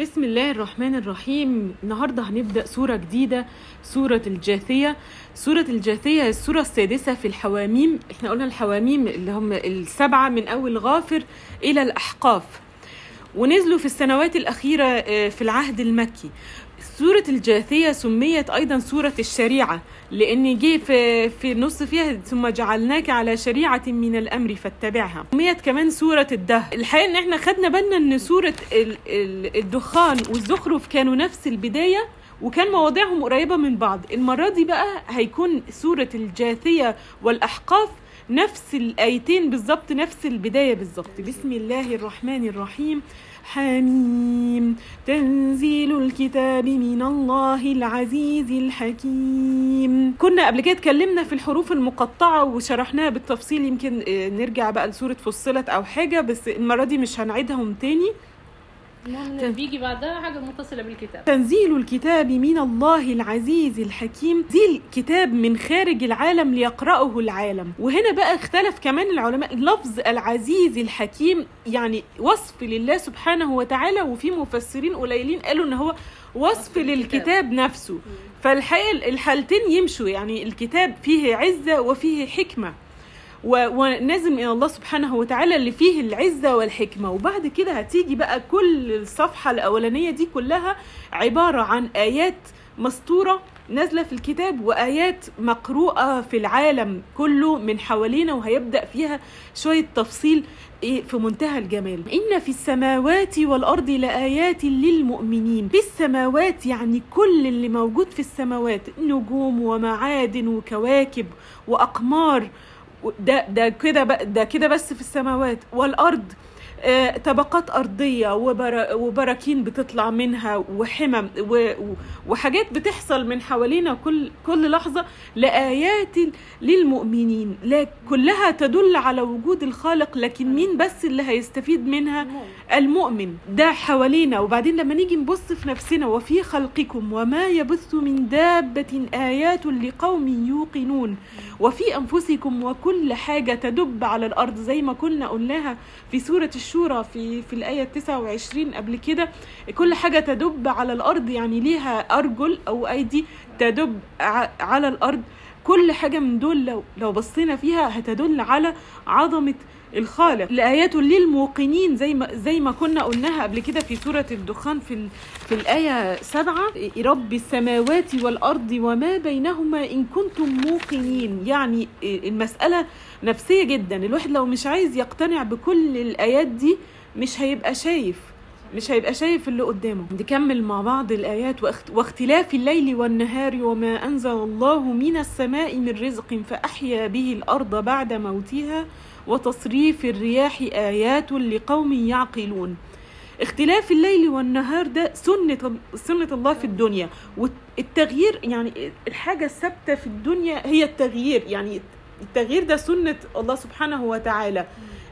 بسم الله الرحمن الرحيم. النهارده هنبدأ سورة جديدة سورة الجاثية. سورة الجاثية السورة السادسة في الحواميم. إحنا قلنا الحواميم اللي هم السبعة من أول غافر إلى الأحقاف. ونزلوا في السنوات الأخيرة آه، في العهد المكي. سورة الجاثية سميت أيضا سورة الشريعة لأن جه في في النص فيها ثم جعلناك على شريعة من الأمر فاتبعها. سميت كمان سورة الدهر. الحقيقة إن إحنا خدنا بالنا إن سورة ال- ال- الدخان والزخرف كانوا نفس البداية وكان مواضيعهم قريبة من بعض. المرة دي بقى هيكون سورة الجاثية والأحقاف نفس الآيتين بالظبط نفس البداية بالظبط. بسم الله الرحمن الرحيم. حميم. تنزيل الكتاب من الله العزيز الحكيم. كنا قبل كده اتكلمنا في الحروف المقطعة وشرحناها بالتفصيل يمكن آه، نرجع بقى لسورة فصلت أو حاجة بس المرة دي مش هنعيدهم تاني. المهم بيجي بعدها حاجة متصلة بالكتاب. تنزيل الكتاب من الله العزيز الحكيم. تنزيل كتاب من خارج العالم ليقرأه العالم. وهنا بقى اختلف كمان العلماء. لفظ العزيز الحكيم يعني وصف لله سبحانه وتعالى وفي مفسرين قليلين قالوا إن هو وصف للكتاب. نفسه. فالحقيقة الحالتين يمشوا. يعني الكتاب فيه عزة وفيه حكمة. و- ونازل من الله سبحانه وتعالى اللي فيه العزة والحكمة. وبعد كده هتيجي بقى كل الصفحة الأولانية دي كلها عبارة عن آيات مسطورة نازلة في الكتاب وآيات مقروءة في العالم كله من حوالينا وهيبدأ فيها شوية تفصيل في منتهى الجمال. إن في السماوات والأرض لآيات للمؤمنين. في السماوات يعني كل اللي موجود في السماوات نجوم ومعادن وكواكب وأقمار ده ده كده ده كده بس في السماوات. والأرض آه، طبقات أرضية وبر- وبراكين بتطلع منها وحمم وحاجات بتحصل من حوالينا كل كل لحظة لآيات للمؤمنين. كلها تدل على وجود الخالق لكن مين بس اللي هيستفيد منها. المؤمن. ده حوالينا. وبعدين لما نيجي نبص في نفسنا وفي خلقكم وما يبث من دابة آيات لقوم يوقنون. وفي أنفسكم وكل حاجة تدب على الأرض زي ما كنا قلناها في سورة الشورى في في الآية 29 قبل كده. كل حاجة تدب على الأرض يعني ليها أرجل أو أيدي تدب على الأرض. كل حاجة من دول لو لو بصينا فيها هتدل على عظمة الخالق. لآيات للموقنين زي ما زي ما كنا قلناها قبل كده في سورة الدخان في في الآية سبعة رب السماوات والأرض وما بينهما إن كنتم موقنين. يعني المسألة نفسية جدا. الواحد لو مش عايز يقتنع بكل الآيات دي مش هيبقى شايف مش هيبقى شايف اللي قدامه. نكمل مع بعض الآيات واخت- واختلاف الليل والنهار وما أنزل الله من السماء من رزق فأحيا به الأرض بعد موتها وتصريف الرياح آيات لقوم يعقلون. اختلاف الليل والنهار ده سنة سنة الله في الدنيا. والتغيير يعني الحاجة الثابتة في الدنيا هي التغيير. يعني التغيير ده سنة الله سبحانه وتعالى.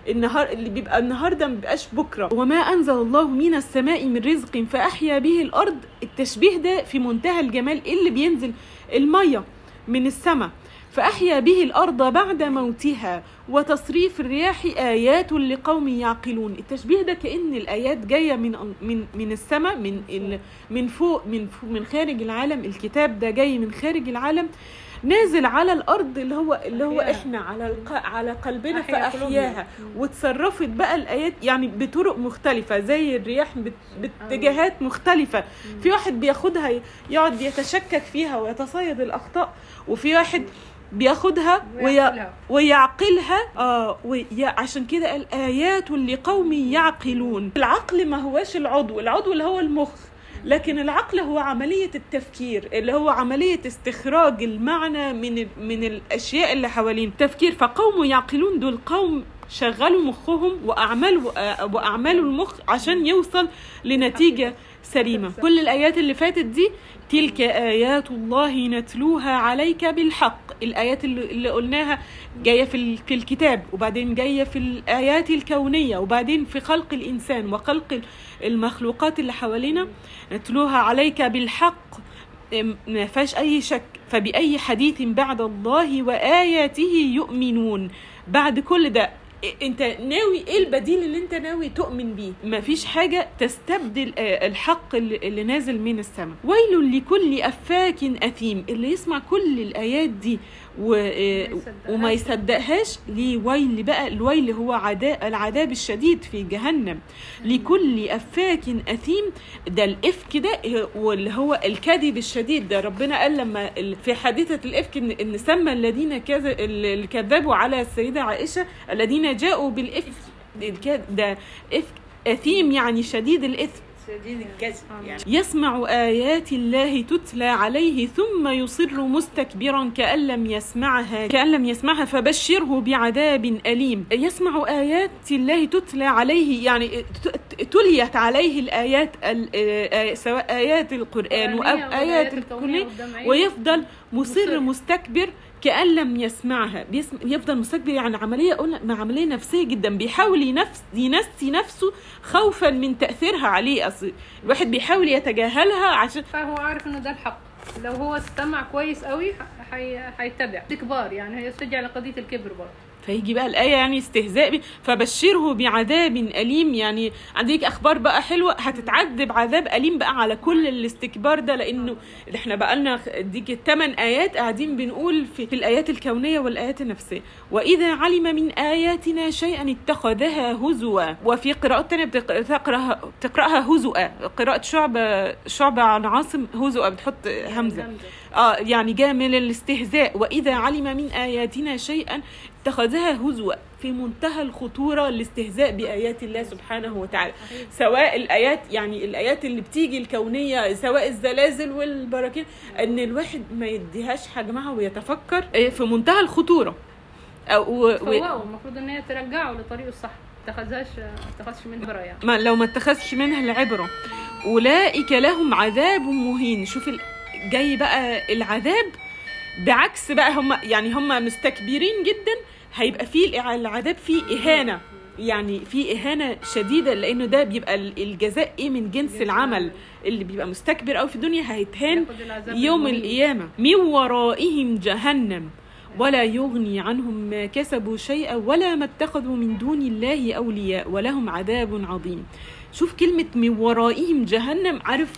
النهار اللي بيبقى النهارده ما بيبقاش بكرة. وما أنزل الله من السماء من رزق فأحيا به الأرض. التشبيه ده في منتهى الجمال اللي بينزل المية من السماء. فأحيا به الأرض بعد موتها وتصريف الرياح آيات لقوم يعقلون. التشبيه ده كأن الآيات جاية من من من السماء من ال من فوق من فوق من خارج العالم. الكتاب ده جاي من خارج العالم نازل على الأرض اللي هو اللي هو. إحنا على الق... على قلبنا قلوبنا. وتصرفت بقى الآيات يعني بطرق مختلفة زي الرياح بت... باتجاهات مختلفة. في واحد بياخدها يقعد يتشكك فيها ويتصيد الأخطاء وفي واحد بياخدها وي... ويعقلها. ويعقلها. آه وي... عشان كده قال آيات لقوم يعقلون. العقل ما هواش العضو العضو اللي هو المخ. لكن العقل هو عملية التفكير اللي هو عملية استخراج المعنى من من الأشياء اللي حوالين التفكير فقوم يعقلون دول قوم شغلوا مخهم وأعملوا آه، وأعملوا المخ عشان يوصل لنتيجة سليمة. كل الآيات اللي فاتت دي تلك آيات الله نتلوها عليك بالحق. الآيات اللي, قلناها جاية في, في الكتاب وبعدين جاية في الآيات الكونية وبعدين في خلق الإنسان وخلق ال- المخلوقات اللي حوالينا. نتلوها عليك بالحق. ما فيهاش أي شك. فبأي حديث بعد الله وآياته يؤمنون. بعد كل ده انت ناوي إيه البديل اللي انت ناوي تؤمن بيه؟ مفيش حاجة تستبدل آه، الحق اللي, نازل من السماء. ويل لكل أفاك أثيم. اللي يسمع كل الآيات دي و... آه،. وما يصدقهاش ليه ويل بقى الويل هو عذاب العذاب الشديد في جهنم لكل أفاك أثيم ده الإفك ده واللي هو الكذب الشديد ده ربنا قال لما في حادثه الإفك ان, إن سمى الذين كذبوا على السيدة عائشة الذين جاءوا بالإفك الك- ده إفك أثيم يعني شديد الاثم شديد يعني يسمع آيات الله تتلى عليه ثم يصر مستكبرا كأن لم يسمعها كأن لم يسمعها فبشره بعذاب أليم يسمع آيات الله تتلى عليه يعني ت- تليت عليه الآيات ال- سواء آيات القرآن أو آيات الكونية. ويفضل مصر. مستكبر كأن لم يسمعها. بيسم... يفضل مستكبر يعني عملية مع عملية نفسية جدا. بيحاول ينفس ينسي نفسه خوفا من تأثيرها عليه. أصل الواحد بيحاول يتجاهلها عشان فهو عارف إنه ده الحق. لو هو استمع كويس قوي حي... هيتبع استكبار يعني هيسترجع لقضيه الكبر برضه. فيجي بقى الآية يعني استهزاء بيه فبشره بعذاب أليم. يعني عندك أخبار بقى حلوة هتتعذب عذاب أليم بقى على كل الاستكبار ده لأنه إحنا بقى لنا ديك الثمان آيات قاعدين بنقول في, في الآيات الكونية والآيات النفسية. وإذا علم من آياتنا شيئا اتخذها هزوا. وفي قراءات تانية بتق- بتقرأها بتقرأها هزؤا قراءة شعبة شعبة عن عاصم هزؤا بتحط همزة. آه يعني جاء من الاستهزاء. وإذا علم من آياتنا شيئا اتخذها هزوا في منتهى الخطورة الاستهزاء بآيات الله سبحانه وتعالى. سواء الآيات يعني الآيات اللي بتيجي الكونية سواء الزلازل والبراكين إن الواحد ما يديهاش حجمها ويتفكر في منتهى الخطورة. أو و... المفروض إن هي ترجعه لطريقه الصح. اتخذهاش ما اتخذش منها برا يعني. ما لو ما اتخذش منها العبرة. أولئك لهم عذاب مهين. شوف ال- جاي بقى العذاب بعكس بقى هم يعني هم مستكبرين جدا هيبقى فيه العذاب فيه إهانة. يعني في إهانة شديدة لأنه ده بيبقى ال- الجزاء إيه من جنس العمل؟ اللي بيبقى مستكبر أو في الدنيا هيتهان يوم. القيامة. من ورائهم جهنم. ولا يغني عنهم ما كسبوا شيئا ولا ما اتخذوا من دون الله أولياء. ولهم عذاب عظيم. شوف كلمة من ورائهم جهنم عارف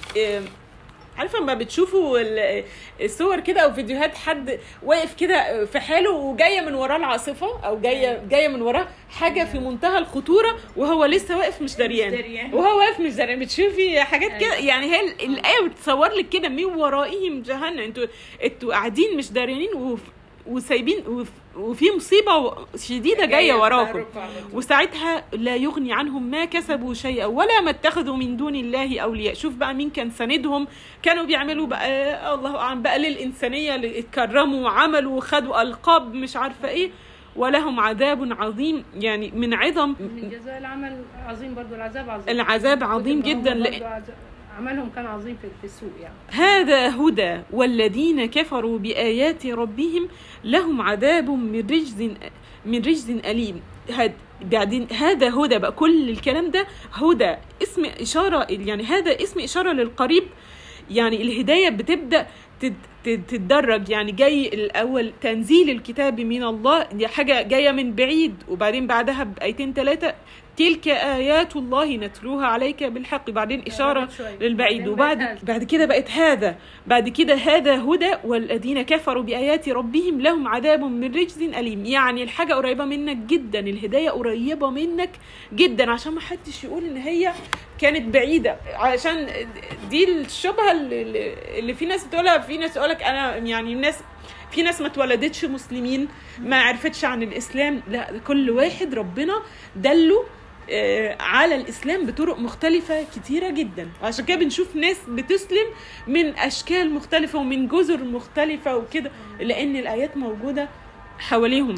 عارفة لما بتشوفوا ال- الصور كده أو فيديوهات حد واقف كده في حاله وجاية من وراه العاصفة أو جاية جاية من وراه حاجة في منتهى الخطورة وهو لسه واقف مش دريان. وهو واقف مش دريان. بتشوفي حاجات كده؟ يعني هي ال- الآية بتصور لك كده من ورائهم جهنم. أنتوا أنتوا قاعدين مش دريانين وسايبين وف- وفي مصيبة شديدة جاية وراكم. وساعتها لا يغني عنهم ما كسبوا شيئا ولا ما اتخذوا من دون الله أولياء. شوف بقى مين كان ساندهم. كانوا بيعملوا بقى الله أعلم بقى للإنسانية اللي اتكرموا وعملوا وخدوا ألقاب مش عارفة إيه. ولهم عذاب عظيم يعني من عظم من جزاء العمل عظيم برضو العذاب عظيم. العذاب عظيم جدا. برضو لأ- عذاب- عملهم كان عظيم في السوق يعني. هذا هدى والذين كفروا بآيات ربهم لهم عذاب من رجز من رجز أليم. هاد بعدين هذا هدى بقى. كل الكلام ده هدى اسم إشارة يعني هذا اسم إشارة للقريب. يعني الهداية بتبدأ تت- تت- تتدرج. يعني جاي الأول تنزيل الكتاب من الله. دي حاجة جاية من بعيد. وبعدين بعدها بآيتين ثلاثة تلك آيات الله نتلوها عليك بالحق. بعدين إشارة. للبعيد. وبعد. بعد كده بقت هذا. بعد كده هذا هدى والذين كفروا بآيات ربهم لهم عذاب من رجز أليم. يعني الحاجة قريبة منك جدا. الهداية قريبة منك جدا. عشان ما حدش يقول إن هي كانت بعيدة. عشان دي الشبهة اللي, في ناس بتقولها. في ناس تقولك أنا يعني الناس في ناس ما اتولدتش مسلمين ما عرفتش عن الإسلام. لا كل واحد ربنا دله على الإسلام بطرق مختلفة كتيرة جدا. وعشان كده بنشوف ناس بتسلم من أشكال مختلفة ومن جزر مختلفة وكده لأن الآيات موجودة حواليهم.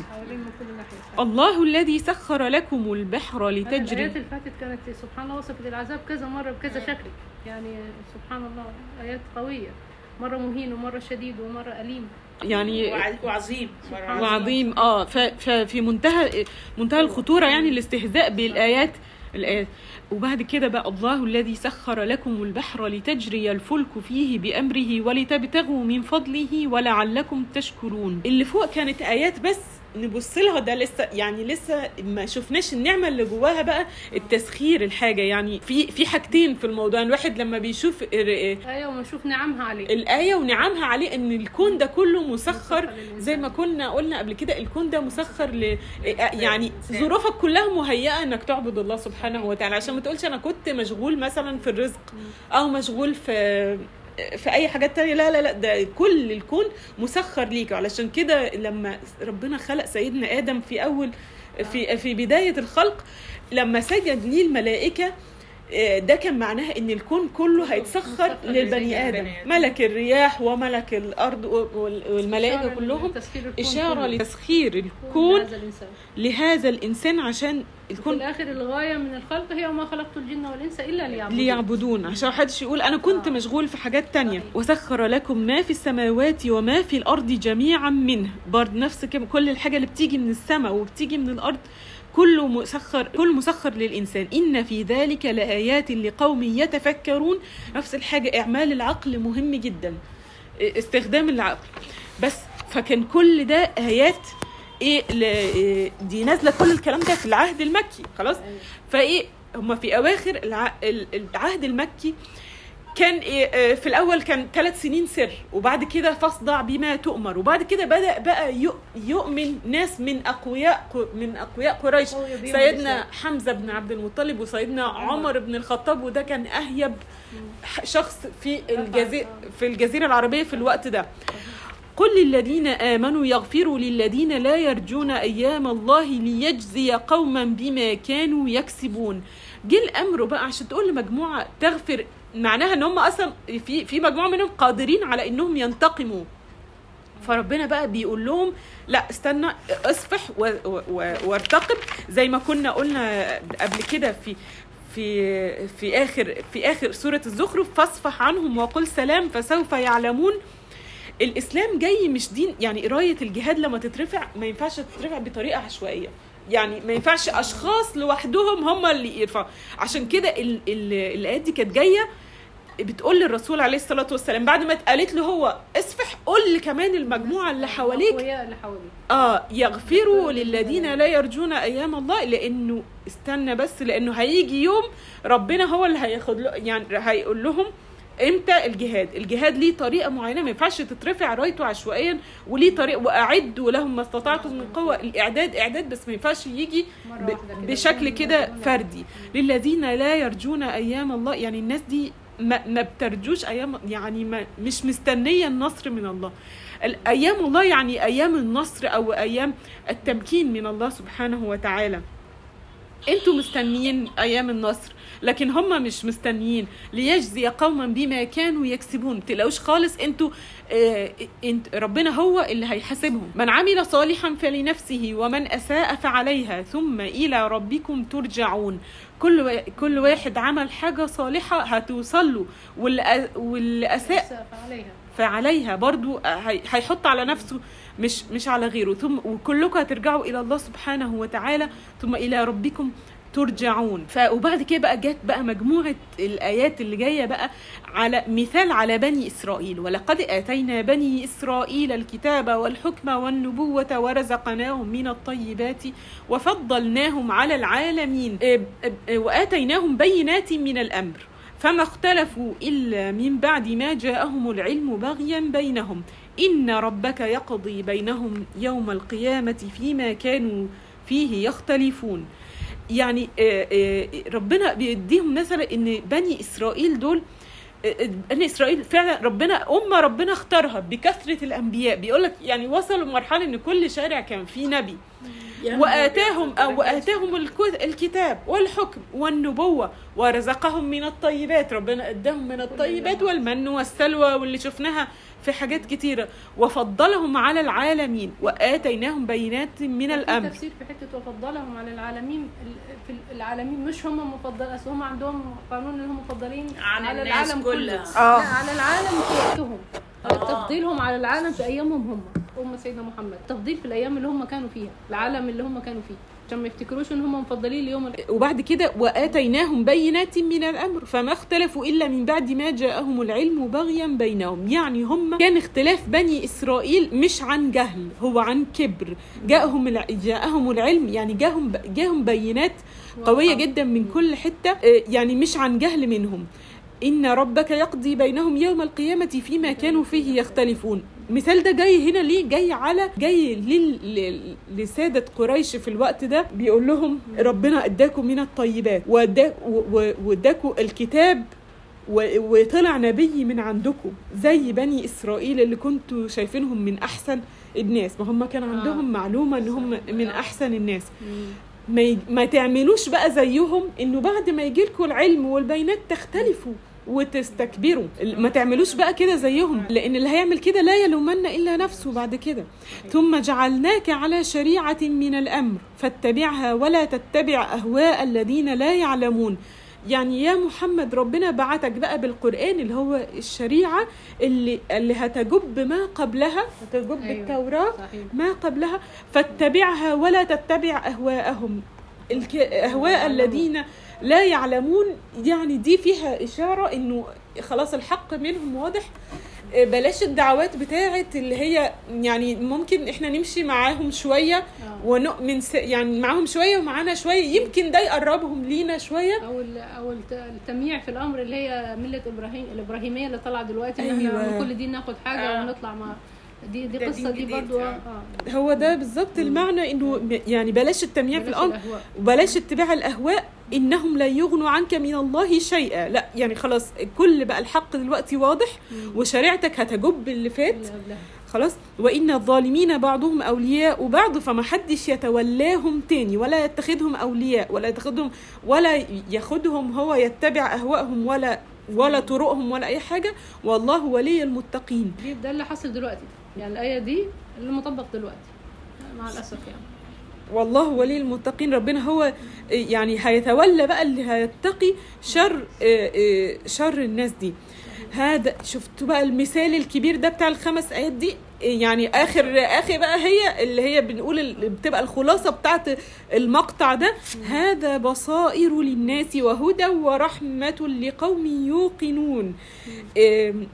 الله الذي سخر لكم البحر لتجري. اللي فاتت كانت سبحان الله وصفت العذاب كذا مرة بكذا شكل. يعني سبحان الله آيات قوية. مرة مهين ومرة شديد ومرة أليم. يعني وع- وعظيم. وعظيم. آه ففي منتهى منتهى الخطورة يعني الاستهزاء بالآيات الآيات. وبعد كده بقى الله الذي سخر لكم البحر لتجري الفلك فيه بأمره ولتبتغوا من فضله ولعلكم تشكرون. اللي فوق كانت آيات بس نبص لها ده لسه يعني لسه ما شفناش النعمة اللي جواها بقى التسخير الحاجة. يعني في في حاجتين في الموضوع. الواحد لما بيشوف ال- أيوه ونشوف نعمها عليه. الآية ونعمها عليه إن الكون ده كله مسخر. زي ما كنا قلنا قبل كده الكون ده مسخر ل يعني ظروفك كلها مهيئة إنك تعبد الله سبحانه وتعالى. عشان ما تقولش أنا كنت مشغول مثلا في الرزق أو مشغول في في أي حاجات تانية. لا لا لا ده كل الكون مسخر ليك. علشان كده لما ربنا خلق سيدنا آدم في أول في في بداية الخلق لما سجد ليه الملائكة ده كان معناها إن الكون كله هيتسخر للبني آدم. ملك الرياح وملك الأرض وال- والملائكة كلهم إشارة. لتسخير كون الكون لهذا الإنسان عشان في الكون الآخر الغاية من الخلق هي وما خلقت الجن والإنس إلا ليعبدون ليعبدون عشان محدش يقول أنا كنت آه. مشغول في حاجات تانية. وسخر لكم ما في السماوات وما في الأرض جميعا منه برضه نفس كل الحاجة اللي بتيجي من السماء وبتيجي من الأرض كله مسخر كل مسخر للإنسان. إن في ذلك لآيات لقوم يتفكرون. نفس الحاجة إعمال العقل مهم جدا. استخدام العقل. بس فكان كل ده آيات إيه دي نازلة كل الكلام ده في العهد المكي. خلاص؟ أيوة. فإيه هما في أواخر الع- ال- العهد المكي كان إيه آه، في الأول كان ثلاث سنين سر وبعد كده فاصدع بما تؤمر. وبعد كده بدأ بقى يؤ- يؤمن ناس من أقوياء من أقوياء قريش. سيدنا. حمزة بن عبد المطلب وسيدنا عمر بن الخطاب وده كان أهيب شخص في الجزيره في الجزيرة العربية في الوقت ده. قل للذين آمنوا يغفروا للذين لا يرجون أيام الله ليجزي قوما بما كانوا يكسبون. جه الأمر بقى عشان تقول لمجموعة تغفر معناها إن هم أصلا في في مجموعة منهم قادرين على إنهم ينتقموا. فربنا بقى بيقول لهم لا استنى اصفح وارتقب. زي ما كنا قلنا قبل كده في في في آخر في آخر سورة الزخرف فاصفح عنهم وقل سلام فسوف يعلمون. الإسلام جاي مش دين يعني قراية الجهاد لما تترفع ما ينفعش تترفع بطريقة عشوائية. يعني ما ينفعش أشخاص لوحدهم هم اللي يرفعوا. عشان كده ال- ال- الآيات دي كانت جاية بتقول للرسول عليه الصلاة والسلام بعد ما اتقالت له هو اصفح قول كمان المجموعة اللي حواليك. الأقوياء اللي حواليك. آه يغفروا للذين لا يرجون أيام الله لأنه استنى بس لأنه هيجي يوم ربنا هو اللي هياخد له يعني هيقول لهم إمتى الجهاد؟ الجهاد ليه طريقة معينة؟ ما ينفعش تترفع رايته عشوائيا وليه طريقة واعدوا لهم ما استطعتم من قوة. الإعداد إعداد بس ما ينفعش يجي بشكل كده فردي. للذين لا يرجون أيام الله يعني الناس دي ما, ما بترجوش أيام يعني ما مش مستنية النصر من الله. الأيام الله يعني أيام النصر أو أيام التمكين من الله سبحانه وتعالى. أنتوا مستنيين أيام النصر؟ لكن هم مش مستنيين ليجزي قوما بما كانوا يكسبون. تلاقوش خالص أنتوا آه انت ربنا هو اللي هيحاسبهم. من عمل صالحا فلنفسه ومن أساء فعليها ثم إلى ربكم ترجعون. كل كل واحد عمل حاجة صالحة هتوصل له واللي اساء أساء عليها فعليها برضو هي- هيحط على نفسه مش مش على غيره. ثم وكلكم هترجعوا إلى الله سبحانه وتعالى. ثم إلى ربكم ترجعون. وبعد كده بقى جت بقى مجموعة الآيات اللي جاية بقى على مثال على بني إسرائيل. ولقد آتينا بني إسرائيل الكتاب والحكم والنبوة ورزقناهم من الطيبات وفضلناهم على العالمين. وآتيناهم بينات من الأمر. فما اختلفوا إلا من بعد ما جاءهم العلم بغيا بينهم. إن ربك يقضي بينهم يوم القيامة فيما كانوا فيه يختلفون. يعني آه، آه، ربنا بيديهم مثلا إن بني إسرائيل دول آه، آه، إسرائيل فعلا ربنا أمة ربنا اختارها بكثرة الأنبياء. بيقول لك يعني وصلوا لمرحلة إن كل شارع كان فيه نبي. واتاهم أو واتاهم الكت- الكتاب والحكم والنبوة ورزقهم من الطيبات. ربنا أداهم من الطيبات والمن والسلوى واللي شفناها في حاجات كتيرة. وفضلهم على العالمين. وآتيناهم بينات من في الأمر. تفسير في حتة وفضلهم على العالمين. ال- في العالمين مش هم مفضل أصل هم عندهم قانون انهم مفضلين عن على الناس العالم كلها. كله آه. على العالم في وقتهم آه. تفضيلهم على العالم في أيامهم هم. امه سيدنا محمد. تفضيل في الأيام اللي هم كانوا فيها العالم اللي هم كانوا فيه. عشان ما يفتكروش إن هم مفضلين ليوم وبعد كده وآتيناهم بينات من الأمر فما اختلفوا إلا من بعد ما جاءهم العلم بغيا بينهم. يعني هم كان اختلاف بني إسرائيل مش عن جهل هو عن كبر. جاءهم الع... جاءهم العلم يعني جاهم ب... جاهم بينات قوية. جدا من كل حتة آه، يعني مش عن جهل منهم. إن ربك يقضي بينهم يوم القيامة فيما كانوا فيه يختلفون. مثال ده جاي هنا ليه جاي على جاي لل... لسادة قريش في الوقت ده بيقول لهم ربنا أداكم من الطيبات وأداكم الكتاب وطلع نبي من عندكم زي بني إسرائيل اللي كنتوا شايفينهم من أحسن الناس ما هم كان عندهم آه. معلومة إن هم من. أحسن الناس. ما, ي... ما تعملوش بقى زيهم إنه بعد ما يجيلكوا العلم والبينات تختلفوا وتستكبروا. ما تعملوش بقى كده زيهم لأن اللي هيعمل كده لا يلومن إلا نفسه بعد كده. ثم جعلناك على شريعة من الأمر فاتبعها ولا تتبع أهواء الذين لا يعلمون. يعني يا محمد ربنا بعتك بقى بالقرآن اللي هو الشريعة اللي اللي هتجب ما قبلها هتجب أيوة. التوراة ما قبلها فاتبعها ولا تتبع أهواءهم. يعلمون. الذين لا يعلمون يعني دي فيها إشارة إنه خلاص الحق منهم واضح آه، بلاش الدعوات بتاعت اللي هي يعني ممكن إحنا نمشي معاهم شوية آه. ونؤمن س... يعني معاهم شوية ومعانا شوية يمكن ده يقربهم لينا شوية أو ال- أو الت- التمييع في الأمر اللي هي ملة إبراهيم الإبراهيمية اللي طالعة دلوقتي أيوة. إحنا من كل دين ناخد حاجة آه. ونطلع مع دي دي قصة دي برضو آه. آه هو ده بالظبط المعنى إنه يعني بلاش التمييع في بلاش الامر. وبلاش اتباع الأهواء إنهم لا يغنوا عنك من الله شيئا. لا يعني خلاص كل بقى الحق دلوقتي واضح مم. وشريعتك هتجب اللي فات. خلاص؟ وإن الظالمين بعضهم أولياء بعض فما حدش يتولاهم تاني ولا يتخذهم أولياء ولا يتخذهم ولا ياخدهم هو يتبع أهواءهم ولا ولا طرقهم ولا أي حاجة. والله ولي المتقين. ده اللي حاصل دلوقتي. يعني الآية دي اللي مطبق دلوقتي مع الأسف يعني. والله ولي المتقين ربنا هو يعني هيتولى بقى اللي هيتقي شر آه، آه، شر الناس دي. هذا شفتوا بقى المثال الكبير ده بتاع الخمس آيات دي؟ يعني اخر آخر بقى هي اللي هي بنقول ال- بتبقى الخلاصة بتاعت المقطع ده. هذا بصائر للناس وهدى ورحمة لقوم يوقنون.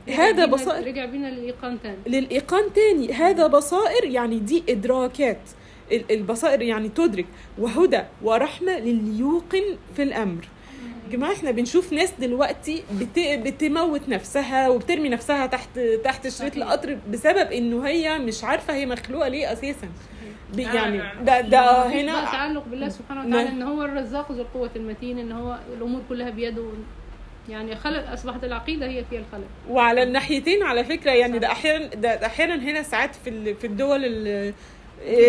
هذا بصائر رجع بينا للإيقان تاني. للإيقان تاني. هذا بصائر يعني دي إدراكات. ال- البصائر يعني تدرك وهدى ورحمة للي يوقن في الأمر. يا جماعة إحنا بنشوف ناس دلوقتي بت... بتموت نفسها وبترمي نفسها تحت تحت شريط. القطر بسبب انه هي مش عارفة هي مخلوقة ليه أساسا. ب- يعني نعم. ده ده بقى هنا تعلق بالله سبحانه وتعالى إن هو الرزاق ذو القوة المتين إن هو الأمور كلها بيده. يعني خلق أصبحت العقيدة هي فيها الخلق. وعلى الناحيتين على فكرة يعني ده أحيانا ده أحيانا هنا ساعات في ال- في الدول ال-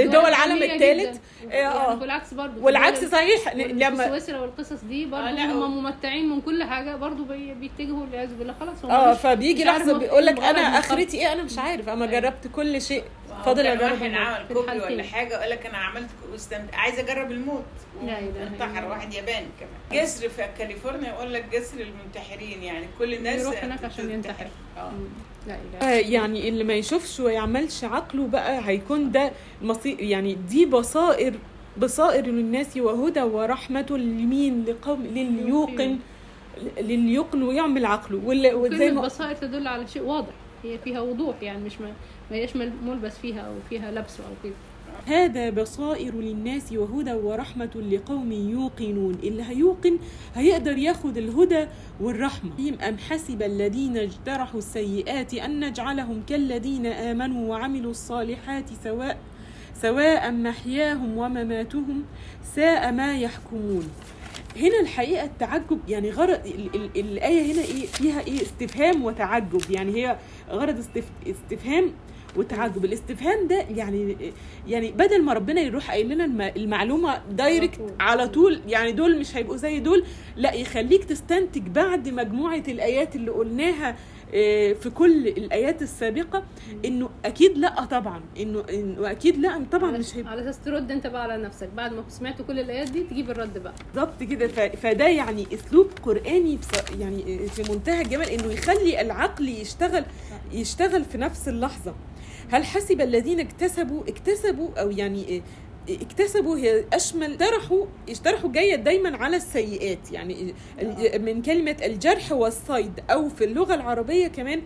دول العالم الثالث جدا. آه. يعني والعكس برضه والعكس صحيح لما سويسرا والقصص دي برضه آه، هم ممتعين من كل حاجة برضه بي- بيتجهوا والعياذ بالله خلاص آه فبيجي لحظة بيقول لك إيه أنا. آخرتي إيه أنا مش عارف أما أيوة. جربت كل شيء فاضل أجرب واحد. عمل كوبري. ولا حاجة يقول لك أنا عملت واستمت... عايزة أجرب الموت انتحر. واحد ياباني كمان جسر في كاليفورنيا يقول لك جسر المنتحرين يعني كل الناس يروح هناك عشان. ينتحر. آه. لا إله. آه، يعني اللي ما يشوفش ويعملش عقله بقى هيكون ده مصير يعني دي بصائر بصائر للناس وهدى ورحمة لمين؟ لقوم للي يوقن. للي يوقن ويعمل عقله. وزي ما البصائر تدل على شيء واضح. هي فيها وضوح يعني مش ما ما مل- ملبس فيها أو فيها لبس أو كده. هذا بصائر للناس وهدى ورحمة لقوم يوقنون. اللي هيوقن هيقدر ياخد الهدى والرحمة. أم حسب الذين اجترحوا السيئات أن نجعلهم كالذين آمنوا وعملوا الصالحات سواء سواء محياهم ومماتهم ساء ما يحكمون. هنا الحقيقة التعجب يعني غرض ال ال الآية هنا إيه؟ فيها إيه؟ استفهام وتعجب. يعني هي غرض استف استفهام وتعجب. الاستفهام ده يعني يعني بدل ما ربنا يروح قايل لنا الم- المعلومة دايركت. على طول. يعني دول مش هيبقوا زي دول لا يخليك تستنتج بعد مجموعة الآيات اللي قلناها آه، في كل الآيات السابقة إنه أكيد لأ طبعا إنه انه أكيد لأ طبعا مش هيبقى. على أساس ترد أنت بقى على نفسك بعد ما سمعت كل الآيات دي تجيب الرد بقى. بالظبط كده. فده يعني أسلوب قرآني يعني في منتهى الجمال إنه يخلي العقل يشتغل يشتغل في نفس اللحظة. هل حسب الذين اكتسبوا اكتسبوا أو يعني إيه، اكتسبوا هي اشمل اجترحوا اجترحوا جاية دايما على السيئات. يعني من كلمة الجرح والصيد أو في اللغة العربية كمان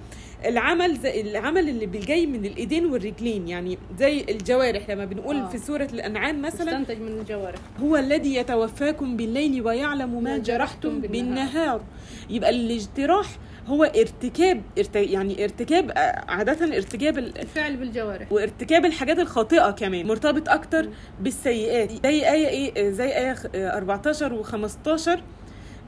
العمل زي العمل اللي جاي من الإيدين والرجلين. يعني زي الجوارح. لما بنقول آه. في سورة الأنعام مثلا مستنتج من الجوارح. هو الذي يتوفاكم بالليل ويعلم ما ما جرحتم جرحتم بالنهار. بالنهار. يبقى الاجتراح هو ارتكاب ارت... يعني ارتكاب آه، عادة ارتكاب ال... الفعل بالجوارح. وارتكاب الحاجات الخاطئة كمان مرتبط أكتر مم. بالسيئات. زي آية إيه؟ زي آية خ- آه، 14 و15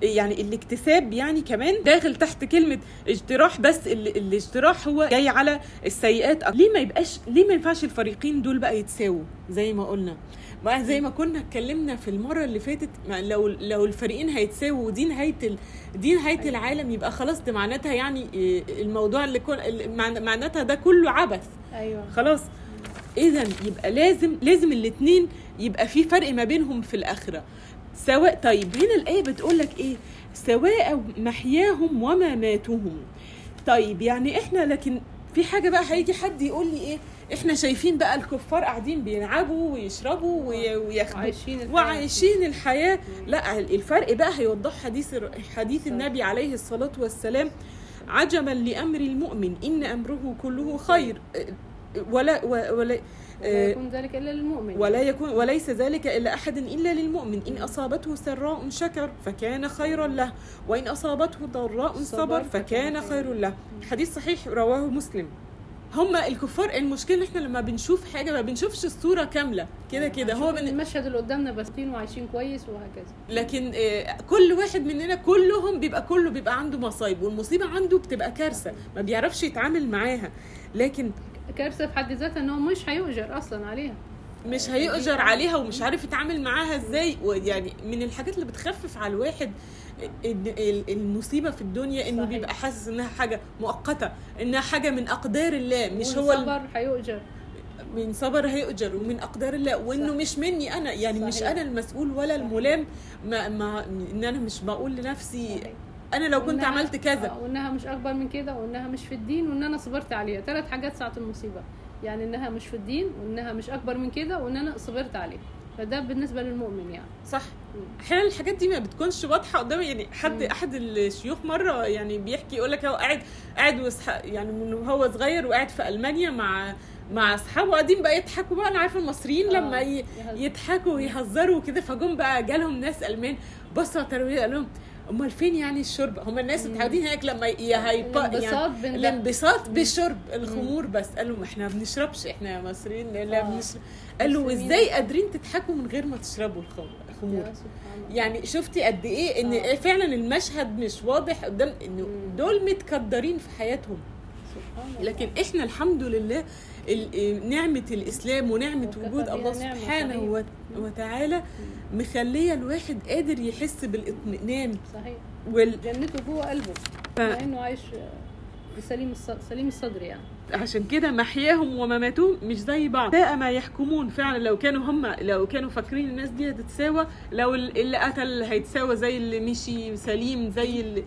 يعني الاكتساب يعني كمان داخل تحت كلمة اجتراح بس ال... الاجتراح هو جاي على السيئات. ليه ما يبقاش ليه ما ينفعش الفريقين دول بقى يتساووا؟ زي ما قلنا. ما زي ما كنا اتكلمنا في المرة اللي فاتت ما لو لو الفريقين هيتساووا ودي نهاية ال... دي نهاية أيوة. العالم يبقى خلاص ده معناتها يعني إيه، الموضوع اللي كل مع- معناتها ده كله عبث. أيوه. خلاص. اذا يبقى لازم لازم الاثنين يبقى في فرق ما بينهم في الآخرة. سواء طيب هنا الآية بتقول لك إيه؟ سواء محياهم ومماتهم. طيب يعني إحنا لكن في حاجة بقى هيجي حد يقول لي إيه؟ إحنا شايفين بقى الكفار قاعدين بيلعبوا ويشربوا وي- وياخدوا وعايشين الحياة. وعايشين الحياة. لا الفرق بقى هيوضح حديث حديث. النبي عليه الصلاة والسلام عجبا لأمر المؤمن إن أمره كله خير. ولا ولا ولا آه، يكون ذلك إلا للمؤمن. ولا يكون وليس ذلك إلا أحد إلا للمؤمن. إن أصابته سراء شكر فكان خيرا له. وإن أصابته ضراء صبر فكان خير له. حديث صحيح رواه مسلم. هما الكفار المشكلة إن إحنا لما بنشوف حاجة ما بنشوفش الصورة كاملة. كده كده. هو من المشهد اللي قدامنا باسطين وعايشين كويس وهكذا. لكن آه، كل واحد مننا كلهم بيبقى كله بيبقى عنده مصايب والمصيبة عنده بتبقى كارثة ما بيعرفش يتعامل معاها. لكن كارثة في حد ذاتها إن هو مش هيؤجر أصلا عليها. مش هيؤجر عليها ومش عارف يتعامل معاها إزاي. ويعني من الحاجات اللي بتخفف على الواحد المصيبة في الدنيا إنه صحيح. بيبقى حاسس إنها حاجة مؤقتة إنها حاجة من أقدار الله مش هو الصبر هيؤجر من صبر هيؤجر ومن أقدار الله وإنه صح. مش مني أنا يعني مش صحيح. أنا المسؤول ولا صحيح. الملام ما, ما إن أنا مش بقول لنفسي صحيح. أنا لو كنت عملت كذا آه، وإنها مش أكبر من كده وإنها مش في الدين وإن أنا صبرت عليها ثلاث حاجات ساعة المصيبة يعني إنها مش في الدين وإنها مش أكبر من كده وإن أنا صبرت عليها فده بالنسبة للمؤمن يعني. صح. أحيانا الحاجات دي ما بتكونش واضحة قدامي يعني حد مم. أحد الشيوخ مرة يعني بيحكي يقول لك هو قاعد قاعد يعني من وهو صغير وقاعد في ألمانيا مع مع أصحابه قاعدين بقى يضحكوا بقى. أنا عارفة المصريين آه، لما يضحكوا ويهزروا وكده فجم بقى جالهم ناس ألمان بصوا على قال لهم أمال فين يعني الشرب هم الناس. متعودين هناك لما ي- هيبا يعني الانبساط. الانبساط بالشرب الخمور بس قالوا ما إحنا ما بنشربش إحنا مصريين لا آه. بنشرب قالوا مسلمين. إزاي قادرين تضحكوا من غير ما تشربوا الخمور يا. يعني شفتي قد إيه إن آه. فعلا المشهد مش واضح قدام إنه. دول متقدرين في حياتهم. لكن إحنا الحمد لله ال- نعمة الإسلام ونعمة وكفى وجود الله سبحانه صحيح. وتعالى مخلية الواحد قادر يحس بالإطمئنان. صحيح. وال... جنته جوه قلبه. ف- مع إنه عايش بسليم سليم الصدر يعني. عشان كده محياهم ومماتهم مش زي بعض. ساء ما يحكمون فعلا. لو كانوا هم لو كانوا فاكرين الناس دي هتتساوى لو ال- اللي قتل هيتساوى زي اللي مشي سليم زي اللي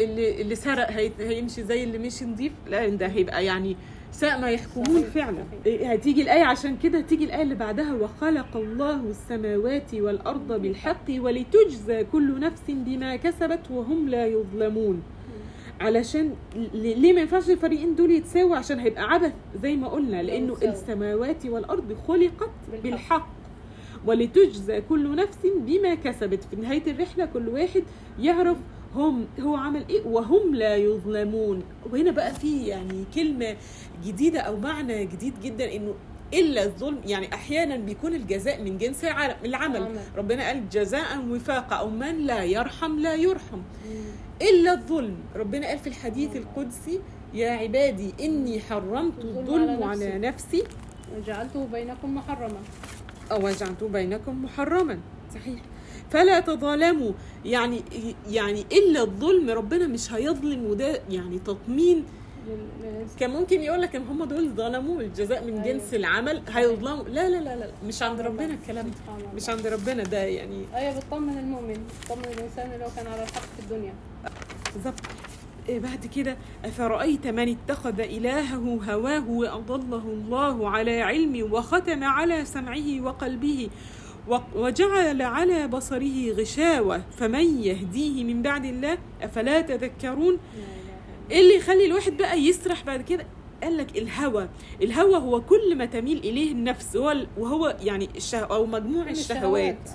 اللي, اللي سرق هي- هيمشي زي اللي مشي نظيف لا ده هيبقى يعني ساء ما يحكمون فعلا صحيح. إيه، هتيجي الآية عشان كده تيجي الآية اللي بعدها وخلق الله السماوات والأرض بالحق ولتجزى كل نفس بما كسبت وهم لا يظلمون علشان ليه ما ينفعش الفريقين دول يتساووا عشان هيبقى عبث زي ما قلنا لأنه. السماوات والأرض خلقت بالحق. بالحق ولتجزى كل نفس بما كسبت في نهاية الرحلة كل واحد يعرف هم هو عمل إيه؟ وهم لا يظلمون. وهنا بقى في يعني كلمة جديدة أو معنى جديد جدا إنه إلا الظلم يعني أحيانا بيكون الجزاء من جنس العمل- العمل. ربنا قال جزاء وفاقا أو من لا يرحم لا يرحم. مم. إلا الظلم. ربنا قال في الحديث القدسي يا عبادي إني حرمت الظلم على على نفسي. وجعلته بينكم محرما. أو وجعلته بينكم محرما. صحيح. فلا تظالموا. يعني يعني إلا الظلم ربنا مش هيظلم وده يعني تطمين. كان ممكن يقول لك إن هم دول ظلموا الجزاء من أيوة. جنس العمل هيظلموا. لا لا لا لا مش عند ربنا الكلام ده. مش عند ربنا ده يعني. آية بتطمن المؤمن بتطمن الإنسان اللي هو كان على الحق في الدنيا. بالظبط. إيه بعد كده أفرأيت من اتخذ إلهه هواه وأضله الله على علم وختم على سمعه وقلبه؟ وجعل على بصره غشاوة فمن يهديه من بعد الله؟ أفلا تذكرون؟ إيه اللي يخلي الواحد بقى يسرح بعد كده قال لك الهوى. الهوى هو كل ما تميل إليه النفس. هو وهو يعني الشه أو مجموع الشهوات.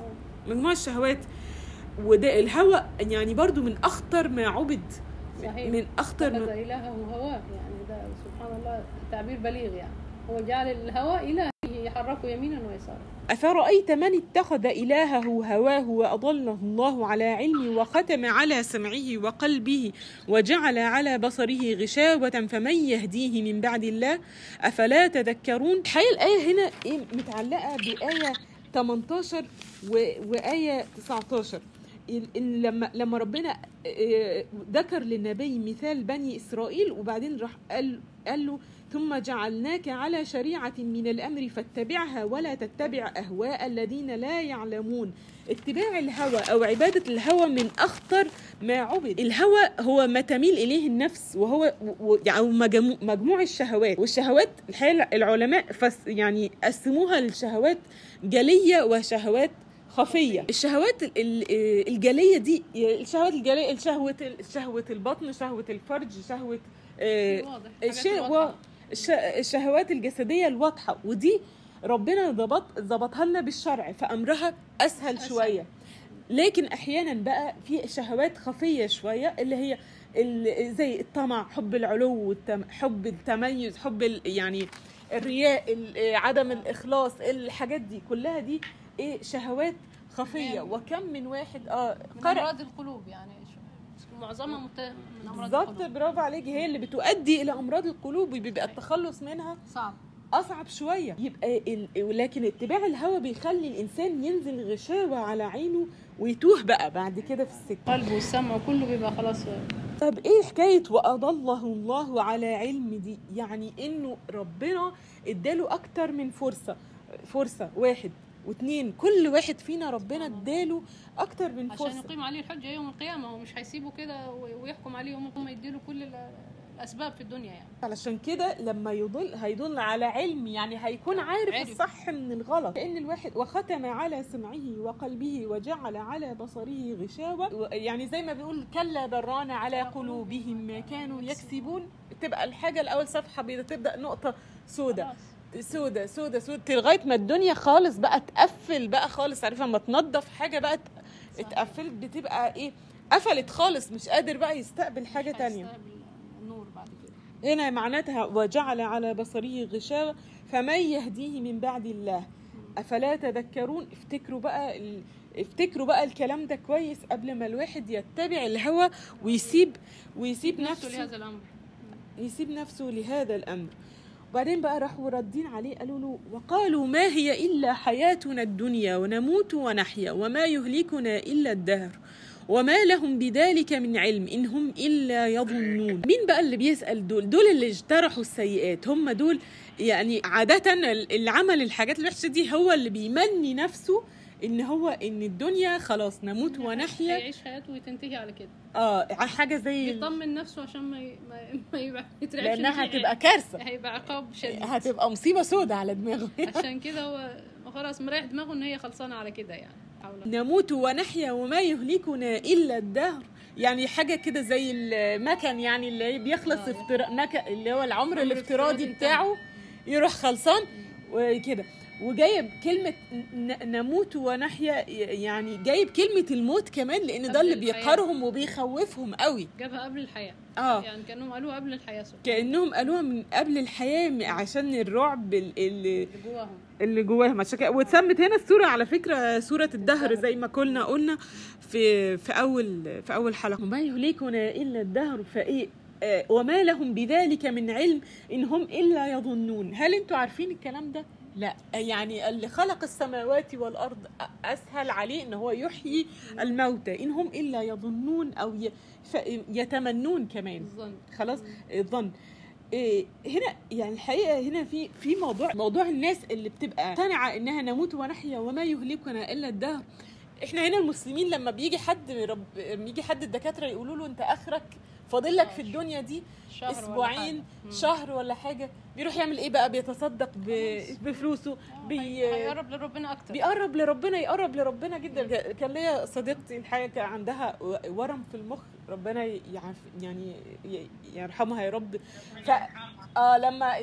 مجموع الشهوات. وده الهوى يعني برضو من أخطر ما عبد. صحيح. من أخطر اتخذ ما إلهه هواه يعني ده سبحان الله تعبير بليغ يعني. هو جعل الهواء إله يحركه يمينا ويسارا. أفرأيت من اتخذ إلهه هواه وأضله الله على علم وختم على سمعه وقلبه وجعل على بصره غشاوة فمن يهديه من بعد الله؟ أفلا تذكرون؟ الحقيقة الآية هنا إيه متعلقة بآية 18 و... وآية 19 ال- ال- لما لما ربنا آه، ذكر للنبي مثال بني إسرائيل وبعدين راح قال قال له ثم جعلناك على شريعة من الأمر فاتبعها ولا تتبع أهواء الذين لا يعلمون. اتباع الهوى أو عبادة الهوى من أخطر ما عبد. الهوى هو ما تميل إليه النفس وهو و- أو مجمو- مجموع الشهوات. والشهوات الحقيقة العلماء فس يعني قسموها لشهوات جلية وشهوات خفية. الشهوات ال- ال- الجلية دي الشهوات الجلية شهوة شهوة البطن شهوة الفرج شهوة آه، واضح. الشهوات الجسدية الواضحة ودي ربنا ضبط ظبطها لنا بالشرع فأمرها أسهل أسهل. شوية لكن أحيانا بقى في شهوات خفية شوية اللي هي. زي الطمع حب العلو. حب التميز حب. يعني الرياء ال... عدم الإخلاص الحاجات دي كلها دي إيه شهوات خفية تمام. وكم من واحد آه من قرأ أمراض القلوب يعني معظمها مت... من أمراض بالظبط برافو عليكي هي اللي بتؤدي إلى أمراض القلوب وبيبقى التخلص منها صعب. أصعب شوية. يبقى ال... لكن اتباع الهوى بيخلي الإنسان ينزل غشاوة على عينه ويتوه بقى بعد كده في السكة. قلبه والسمع كله بيبقى خلاص. طب إيه حكاية وأضله الله على علم دي؟ يعني إنه ربنا اداله أكتر من فرصة فرصة واحد. واثنين كل واحد فينا ربنا اداله أكتر من عشان فرصة. يقيم عليه الحجة يوم القيامة هو مش هيسيبه كده وي- ويحكم عليه يوم القيامة يديله كل ال- الأسباب في الدنيا يعني. علشان كده لما يضل هيضل على علم يعني هيكون عارف عارف. الصح من الغلط. لأن الواحد وختم على سمعه وقلبه وجعل على بصره غشاوة. يعني زي ما بيقول كلا بران على قلوبهم ما كانوا يكسبون. تبقى الحاجة الأول صفحة بيضاء تبدأ نقطة سوداء. سودة سودة سودة. لغاية ما الدنيا خالص بقى تقفل بقى خالص عارفة لما تنظف حاجة بقى. اتقفلت بتبقى إيه قفلت خالص مش قادر بقى يستقبل حاجة تانية. النور بعد كده. هنا معناتها وجعل على بصره غشاوة فمن يهديه من بعد الله؟ أفلا تذكرون؟ افتكروا بقى ال... افتكروا بقى الكلام ده كويس قبل ما الواحد يتبع الهوى ويسيب ويسيب نفسه نفسه لهذا الأمر. يسيب نفسه لهذا الأمر. وبعدين بقى راحوا ردين عليه قالوا له وقالوا ما هي إلا حياتنا الدنيا ونموت ونحيا وما يهلكنا إلا الدهر وما لهم بذلك من علم إن هم إلا يظنون. مين بقى اللي بيسأل دول؟ دول اللي اجترحوا السيئات هم دول يعني عادة اللي عمل الحاجات الوحشة دي هو اللي بيمني نفسه إن هو إن الدنيا خلاص نموت ونحيا. هيعيش حياته وتنتهي على كده. آه حاجة زي يطمن نفسه عشان ما ي- ما يبقى يترعبش لأنها هتبقى كارثة. هيبقى عقاب شديد. هتبقى مصيبة سودة على دماغه. عشان كده هو خلاص مريح دماغه إن هي خلصانة على كده يعني. نموت ونحيا وما يهلكنا إلا الدهر. يعني حاجة كده زي المكن يعني اللي بيخلص آه. افترا... مكن اللي هو العمر الافتراضي بتاعه يروح خلصان وكده. وجايب كلمة نموت ونحيا يعني جايب كلمة الموت كمان لأن ده اللي الحياة. بيقهرهم وبيخوفهم قوي. جابها قبل الحياة. آه. يعني كأنهم قالوها قبل الحياة سبحان كأنهم قالوها من قبل الحياة عشان الرعب ال- اللي اللي جواهم. اللي جواهم. عشان كده واتسمت هنا السوره على فكرة سوره الدهر زي ما كنا قلنا في في أول في أول حلقة. وما يهلكنا إلا الدهر فإيه آه، وما لهم بذلك من علم إن هم إلا يظنون. هل أنتوا عارفين الكلام ده؟ لا يعني اللي خلق السماوات والأرض أسهل عليه إن هو يحيي الموتى. إن هم إلا يظنون أو يتمنون كمان. الظن خلاص؟ الظن إيه هنا يعني الحقيقة هنا في في موضوع موضوع الناس اللي بتبقى مقتنعه إنها نموت ونحيا وما يهلكنا إلا الدهر. إحنا هنا المسلمين لما بيجي حد رب... بيجي حد الدكاترة يقولوا له أنت آخرك فاضل لك. في الدنيا دي شهر ولا أسبوعين. مم. شهر ولا حاجة بيروح يعمل إيه بقى بيتصدق. بفلوسه آه، بي... هيقرب لربنا أكتر بيقرب لربنا يقرب لربنا جدا كان ليا صديقتي الحقيقة عندها ورم في المخ ربنا يعف يعني يرحمها يا رب. ف آه لما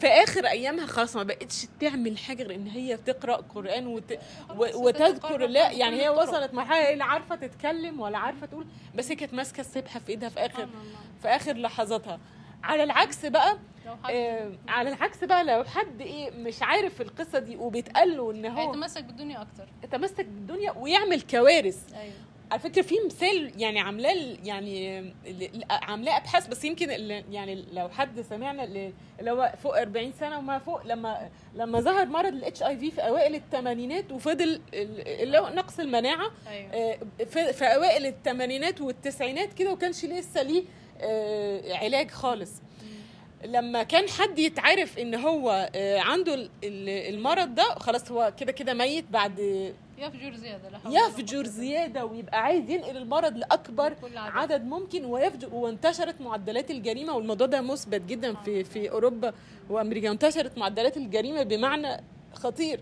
في آخر أيامها خلاص ما بقتش تعمل حاجة غير إن هي تقرأ قرآن وت... و... وتذكر بكل يعني هي. وصلت مرحلة لا عارفة تتكلم ولا عارفة تقول بس هي كانت ماسكة السبحة في إيدها في آخر. في آخر لحظاتها. على العكس بقى آه على العكس بقى لو حد إيه مش عارف القصة دي وبيتقال له إن هو هيتمسك بالدنيا أكتر. يتمسك بالدنيا ويعمل كوارث. أيوه. على فكرة في مثال يعني عاملاه يعني عاملاه أبحاث بس يمكن يعني لو حد سمعنا ال- اللي هو فوق 40 سنة وما فوق لما لما ظهر مرض الاتش اي في في أوائل الثمانينات وفضل ال- اللي هو نقص المناعة أيوه. آه، في, أوائل الثمانينات والتسعينات كده وكانش لسه ليه آه، علاج خالص. لما كان حد يتعرف إن هو آه، عنده ال- ال- المرض ده خلاص هو كده كده ميت بعد يفجر زيادة لا يفجر زيادة ويبقى عايز ينقل المرض لأكبر عدد. عدد ممكن ويفجر وانتشرت معدلات الجريمة والموضوع ده مثبت جدا في في أوروبا وأمريكا. انتشرت معدلات الجريمة بمعنى خطير.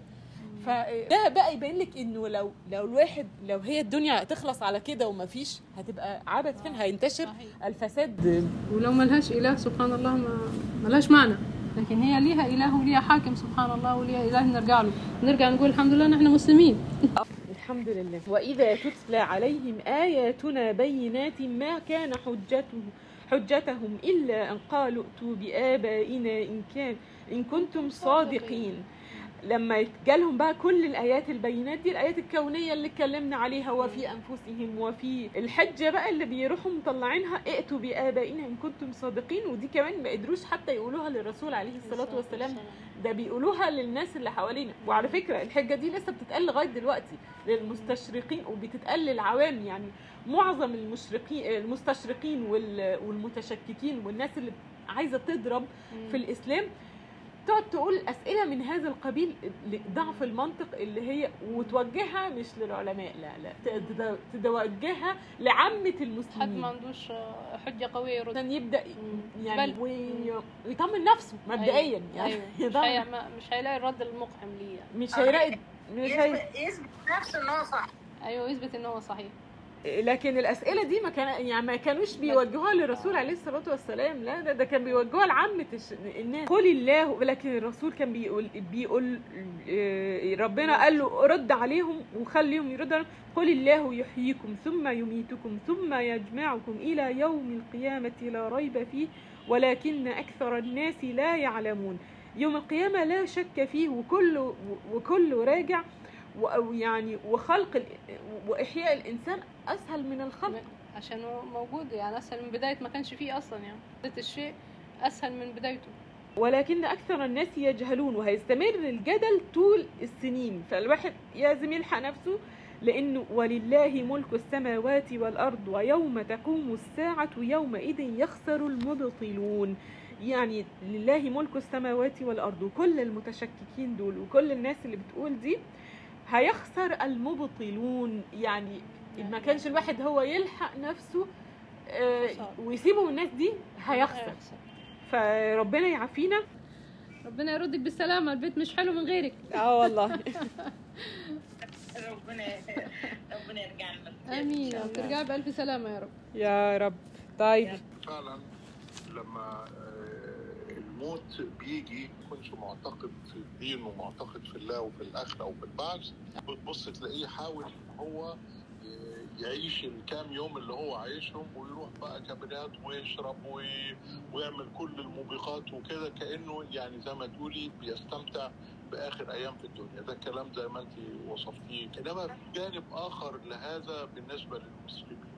فده بقى يبين لك إنه لو لو الواحد لو هي الدنيا تخلص على كده ومفيش هتبقى عبث فين؟ هينتشر صحيح. الفساد. ولو ملهاش إله سبحان الله ما ملهاش معنى. لكن هي ليها إله وليها حاكم سبحان الله وليها إله نرجع له. نرجع نقول الحمد لله نحن مسلمين. الحمد لله. وإذا تتلى عليهم آياتنا بينات ما كان حجته حجتهم إلا أن قالوا ائتوا بآبائنا إن كان إن كنتم صادقين. لما يتجالهم بقى كل الآيات البينات دي الآيات الكونية اللي اتكلمنا عليها وفي أنفسهم وفي الحجة بقى اللي بيروحوا مطلعينها ائتوا بآبائنا إن كنتم صادقين. ودي كمان ما قدروش حتى يقولوها للرسول عليه الصلاة والسلام. ده بيقولوها للناس اللي حوالينا. وعلى فكرة الحجة دي لسه بتتقال لغاية دلوقتي للمستشرقين وبتتقال للعوام يعني. معظم المشرقين المستشرقين وال- والمتشككين والناس اللي عايزة تضرب في الإسلام تقعد تقول أسئلة من هذا القبيل ضعف المنطق اللي هي وتوجهها مش للعلماء لا لا تد- توجهها لعامة حد المسلمين ما عندوش حجة قوية يرد. عشان يبدأ. يعني ويطمن نفسه مبدئيا يعني. مش, يضمن- هي ما مش هيلاقي الرد المقحم ليه يعني. مش هيلاقي مش هي... يثبت يثبت نفسه إن هو صح. أيوه يثبت إن هو صحيح. لكن الأسئلة دي ما كان يعني ما كانوش بيوجهوها للرسول عليه الصلاة والسلام. لا ده, ده كان بيوجهوها لعامة. الناس. قل الله. لكن الرسول كان بيقول بيقول آه، ربنا قال له رد عليهم وخليهم يردوا. قل الله يحييكم ثم يميتكم ثم يجمعكم إلى يوم القيامة لا ريب فيه. ولكن أكثر الناس لا يعلمون. يوم القيامة لا شك فيه وكله وكله راجع. و- يعني وخلق وإحياء الإنسان أسهل من الخلق. عشان هو موجود يعني أسهل من بداية ما كانش فيه أصلا يعني. بداية الشيء أسهل من بدايته. ولكن أكثر الناس يجهلون وهيستمر الجدل طول السنين. فالواحد لازم يلحق نفسه لأنه ولله ملك السماوات والأرض ويوم تقوم الساعة يومئذ يخسر المبطلون. يعني لله ملك السماوات والأرض. وكل المتشككين دول وكل الناس اللي بتقول دي هيخسر المبطلون. يعني ما كانش الواحد هو يلحق نفسه آه،. ويسيبه من الناس دي هيخسر. هيخسر. فربنا يعافينا. ربنا يردك بالسلامة البيت مش حلو من غيرك. آه والله. ربنا ربنا يرجع لنا آمين. وترجعي بألف سلامة يا رب. يا رب. طيب. فعلا لما الموت بيجي كنتش معتقد في الدين ومعتقد في الله وفي الآخرة وفي البعث. بتبص تلاقيه حاول إن هو يعيش الكام يوم اللي هو عايشهم ويروح بقى كابينات ويشرب وي- ويعمل كل الموبقات وكده كأنه يعني زي ما تقولي بيستمتع بآخر أيام في الدنيا. ده الكلام زي ما انت وصفتيه. إنما في جانب آخر لهذا بالنسبة للمسلمين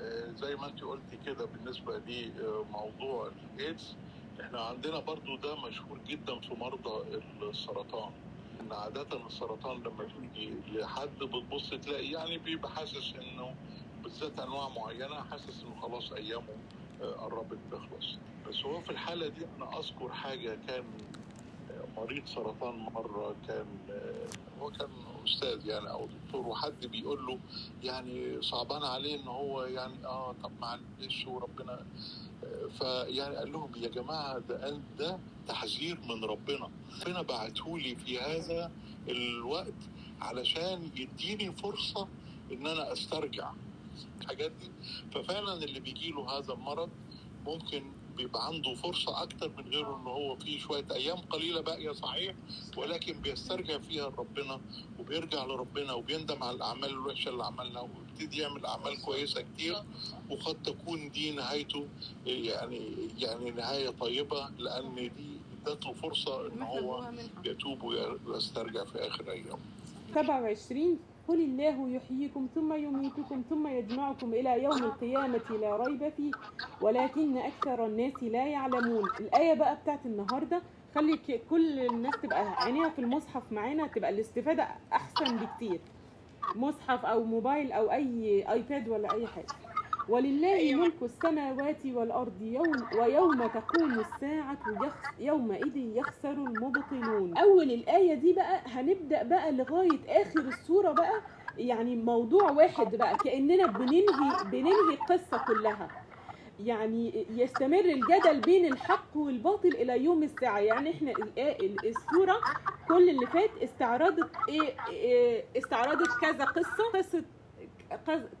آه، زي ما انت قلتي كده بالنسبة لموضوع الايدز إحنا عندنا برضو ده مشهور جدا في مرضى السرطان. إن عادة السرطان لما بيجي لحد بتبص تلاقي يعني بيبقى حاسس إنه بالذات أنواع معينة حاسس إنه خلاص أيامه آه، قربت تخلص. بس هو في الحالة دي أنا أذكر حاجة كان مريض سرطان مرة كان هو كان أستاذ يعني أو دكتور وحد بيقول له يعني صعبان عليه إن هو يعني آه طب معلش وربنا. فيعني قال لهم يا جماعة ده ده تحذير من ربنا. ربنا بعتهولي في هذا الوقت علشان يديني فرصة إن أنا أسترجع الحاجات دي. ففعلا اللي بيجي له هذا المرض ممكن بيبقى عنده فرصة أكتر من غيره إن هو في شوية أيام قليلة باقية صحيح ولكن بيسترجع فيها ربنا وبيرجع لربنا وبيندم على الأعمال الوحشة اللي عملها ويبتدي يعمل أعمال كويسة كتير وقد تكون دي نهايته يعني يعني نهاية طيبة لأن دي ادت له فرصة إن هو يتوب ويسترجع في آخر أيامه. 27 قل الله يحييكم ثم يميتكم ثم يجمعكم إلى يوم القيامة لا ريب فيه ولكن أكثر الناس لا يعلمون. الآية بقى بتاعت النهاردة خلي كل الناس تبقى عينيها في المصحف معانا تبقى الاستفادة أحسن بكتير. مصحف أو موبايل أو أي آيباد ولا أي حاجة. ولله ملك السماوات والأرض يوم ويوم تقوم الساعة يخس يومئذ يخسر المبطلون. أول الآية دي بقى هنبدأ بقى لغاية آخر السورة بقى يعني موضوع واحد بقى كأننا بننهي بننهي القصة كلها. يعني يستمر الجدل بين الحق والباطل إلى يوم الساعة. يعني إحنا الآ- ال- السورة كل اللي فات استعرضت إيه إيه، استعرضت كذا قصة. قصة قص-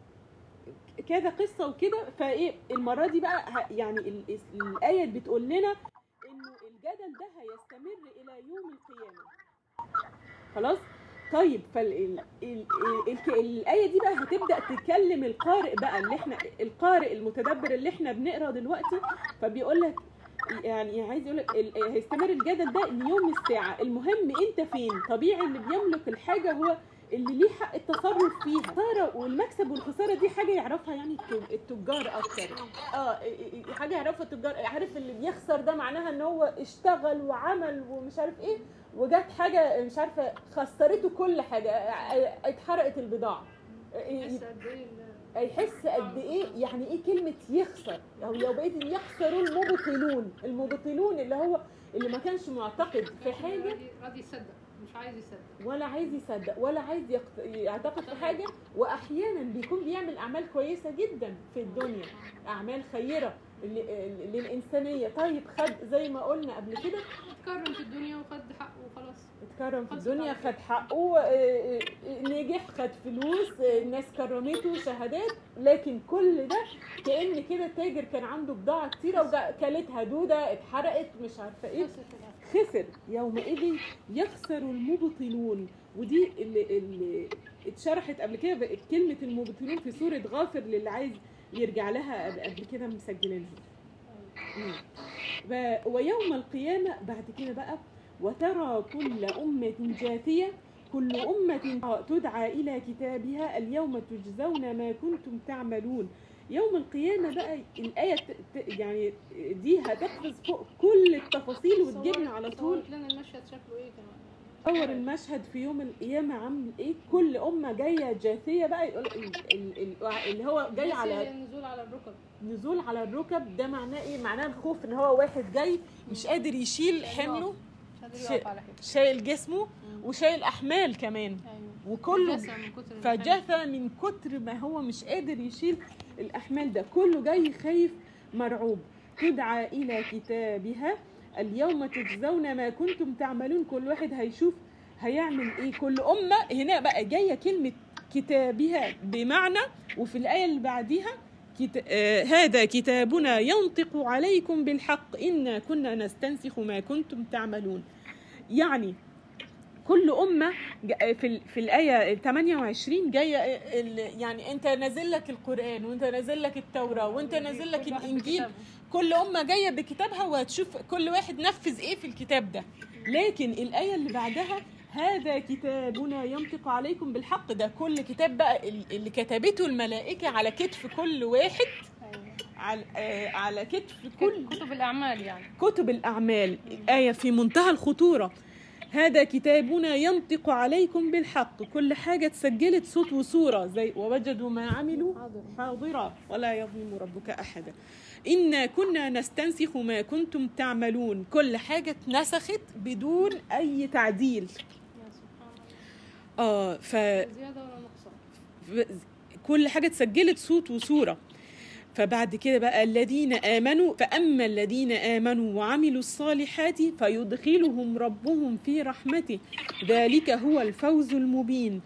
كذا قصة وكده فإيه المرة دي بقى يعني ال- ال- الآية بتقول لنا إنه الجدل ده هيستمر إلى يوم القيامة. خلاص؟ طيب فالايه دي بقى هتبدأ تكلم القارئ بقى اللي إحنا القارئ المتدبر اللي إحنا بنقرأ دلوقتي فبيقول لك يعني عايز يقول لك هيستمر الجدل ده ليوم الساعة. المهم أنت فين؟ طبيعي اللي بيملك الحاجة هو اللي ليه حق التصرف فيها. خساره والمكسب والخسارة دي حاجة يعرفها يعني الت- التجار أكتر. آه حاجة يعرفها التجار. عارف اللي بيخسر ده معناها إن هو اشتغل وعمل ومش عارف إيه وجت حاجة مش عارفة خسرته كل حاجة. اتحرقت البضاعة. قد إيه ال- هيحس قد إيه؟ يعني إيه كلمة يخسر؟ أو لو بقيت يخسروا المبطلون. المبطلون اللي هو اللي ما كانش معتقد في حاجة. راضي يصدق. مش عايز يصدق. ولا عايز يصدق ولا عايز. يعتقد في حاجة. وأحيانا بيكون بيعمل أعمال كويسة جدا في الدنيا. أعمال خيرة للإنسانية. طيب خد زي ما قلنا قبل كده اتكرم في الدنيا وخد حقه وخلاص. اتكرم في الدنيا خد حقه آه، آه، نجح خد فلوس آه، الناس كرمته شهادات. لكن كل ده كأن كده تاجر كان عنده بضاعة كتيرة وكلتها دودة اتحرقت مش عارفة إيه. خسر يومئذ يخسر المبطلون. ودي اللي, اللي اتشرحت قبل كده كلمة المبطلون في سورة غافر للي عايز يرجع لها قبل- كده مسجلينها. ويوم القيامة بعد كده بقى وترى كل أمة جاثية كل أمة تدعى إلى كتابها اليوم تجزون ما كنتم تعملون. يوم القيامة بقى ت- يعني دي هتقفز فوق كل التفاصيل وتجيبنا على طول. لنا المشهد شكله إيه كمان؟ تصور المشهد في يوم القيامة عامل إيه؟ كل أمة جاية جاثية بقى يقول ال- ال- ال- اللي هو جاي على النزول على الركب. نزول على الركب. ده معناه إيه؟ معناه الخوف إن هو واحد جاي مش قادر يشيل حمله على حتة. شايل جسمه وشايل أحمال كمان. أيوه. وكله. فجثى من كتر ما هو مش قادر يشيل الأحمال ده كله جاي خايف مرعوب. تدعى إلى كتابها. اليوم تجزون ما كنتم تعملون. كل واحد هيشوف هيعمل إيه. كل أمة هنا بقى جاية كلمة كتابها بمعنى. وفي الآية اللي بعديها كت... آه هذا كتابنا ينطق عليكم بالحق. إنا كنا نستنسخ ما كنتم تعملون. يعني كل أمة ج- في, في الآية 28 جاية ال- يعني أنت نازل لك القرآن وأنت نازل لك التوراة وأنت نازل لك بكتابه. كل أمة جاية بكتابها وهتشوف كل واحد نفذ إيه في الكتاب ده. لكن الآية اللي بعدها هذا كتابنا ينطق عليكم بالحق. ده كل كتاب بقى ال- اللي كتبته الملائكة على كتف كل واحد. على, آه على كتف كل كتب الأعمال يعني. كتب الأعمال. آية في منتهى الخطورة. هذا كتابنا ينطق عليكم بالحق. كل حاجة اتسجلت صوت وصورة زي ووجدوا ما عملوا حاضر. حاضرا ولا يظلم ربك أحدا إنا كنا نستنسخ ما كنتم تعملون. كل حاجة اتنسخت بدون أي تعديل. آه ف كل حاجة اتسجلت صوت وصورة. فبعد كده بقى الذين آمنوا فأما الذين آمنوا وعملوا الصالحات فيدخلهم ربهم في رحمته. ذلك هو الفوز المبين.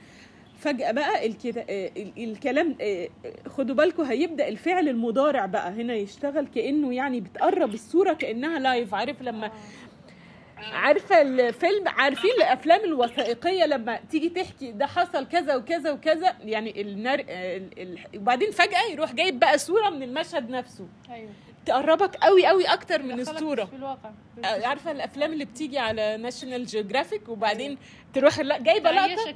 فجأة بقى الكده آه، ال- الكلام آه، خدوا بالكم هيبدأ الفعل المضارع بقى. هنا يشتغل كأنه يعني بتقرب الصورة كأنها لايف عارف لما عارفة الفيلم عارفين الأفلام الوثائقية لما تيجي تحكي ده حصل كذا وكذا وكذا يعني النار ال- ال- وبعدين فجأة يروح جايب بقى صورة من المشهد نفسه. أيوه. تقربك قوي قوي أكتر من الصورة. في الواقع. عارفة الأفلام اللي بتيجي على National Geographic وبعدين تروح لا- جايبة لقطة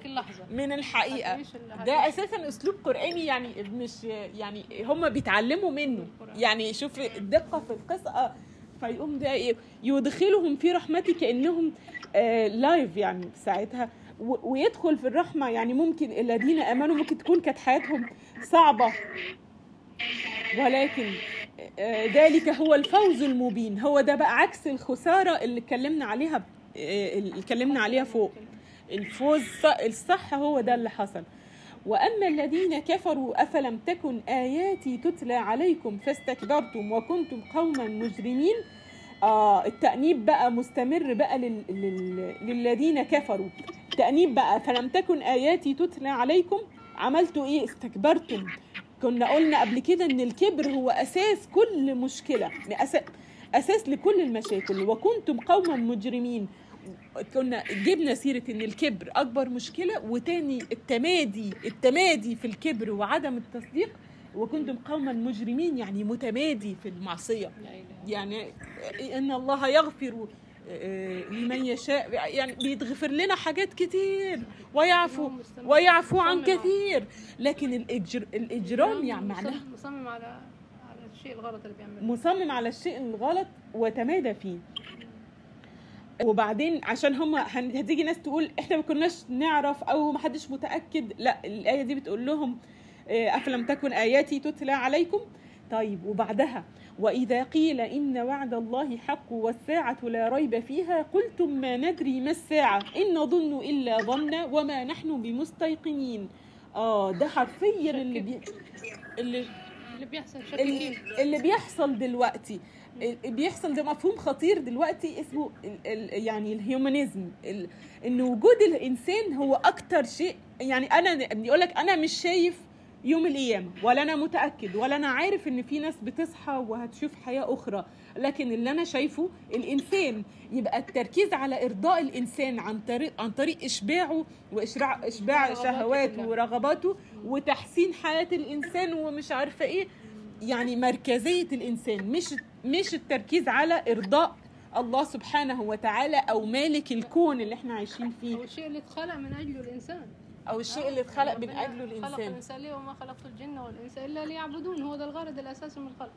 من الحقيقة. ده. أساسا أسلوب قرآني يعني مش يعني هم بيتعلموا منه. يعني شوف الدقه في القصة. آه، فيقوم ده إيه؟ يدخلهم في رحمتي كأنهم آه live يعني ساعتها. ويدخل في الرحمة. يعني ممكن الذين آمنوا ممكن تكون كانت حياتهم صعبة. ولكن آه، ذلك هو الفوز المبين. هو ده بقى عكس الخسارة اللي اتكلمنا عليها آه، اللي اتكلمنا عليها فوق. الفوز الص- الصح هو ده اللي حصل. وأما الذين كفروا أفلم تكن آياتي تتلى عليكم فاستكبرتم وكنتم قوما مجرمين؟ آه التأنيب بقى مستمر بقى لل... لل... للذين كفروا. تأنيب بقى فلم تكن آياتي تتلى عليكم؟ عملتوا إيه؟ استكبرتم. كنا قلنا قبل كده إن الكبر هو أساس كل مشكلة أساس لكل المشاكل. وكنتم قوما مجرمين. كنا جبنا سيرة إن الكبر أكبر مشكلة وتاني التمادي التمادي في الكبر وعدم التصديق وكنتم قوما مجرمين يعني متمادي في إله. يعني إن الله يغفر آه، لمن يشاء يعني بيتغفر لنا حاجات كتير ويعفو. ويعفو عن كثير لكن الإجر الإجرام يعني مصمم على على الشيء الغلط اللي بيعمله مصمم على الشيء الغلط وتمادى فيه وبعدين عشان هم هتيجي ناس تقول إحنا ما كناش نعرف أو ما حدش متأكد. لا الآية دي بتقول لهم آه، أفلم تكن آياتي تتلى عليكم؟ طيب وبعدها وإذا قيل إن وعد الله حق والساعة لا ريب فيها قلتم ما ندري ما الساعة؟ إن نظن إلا ظنا وما نحن بمستيقنين. آه ده حرفيا اللي بي... اللي اللي بيحصل اللي, بيحصل دلوقتي. بيحصل ده مفهوم خطير دلوقتي اسمه ال ال يعني الهيومانيزم ال إن وجود الإنسان هو أكتر شيء يعني أنا يقول لك أنا مش شايف يوم القيامة ولا أنا متأكد ولا أنا عارف إن في ناس بتصحى وهتشوف حياة أخرى لكن اللي أنا شايفه الإنسان يبقى التركيز على إرضاء الإنسان عن طريق عن طريق إشباعه واشباع إشباع رغباته شهواته. ورغباته وتحسين حياة الإنسان ومش عارفة إيه يعني مركزية الإنسان مش مش التركيز على إرضاء الله سبحانه وتعالى أو مالك الكون اللي إحنا عايشين فيه. هو الشيء اللي اتخلق من أجله الإنسان. أو الشيء اللي اتخلق من أجله خلق الإنسان. الإنسان ليه وما خلقت الجن والإنس إلا ليعبدون. هو ده الغرض الأساسي من الخلق.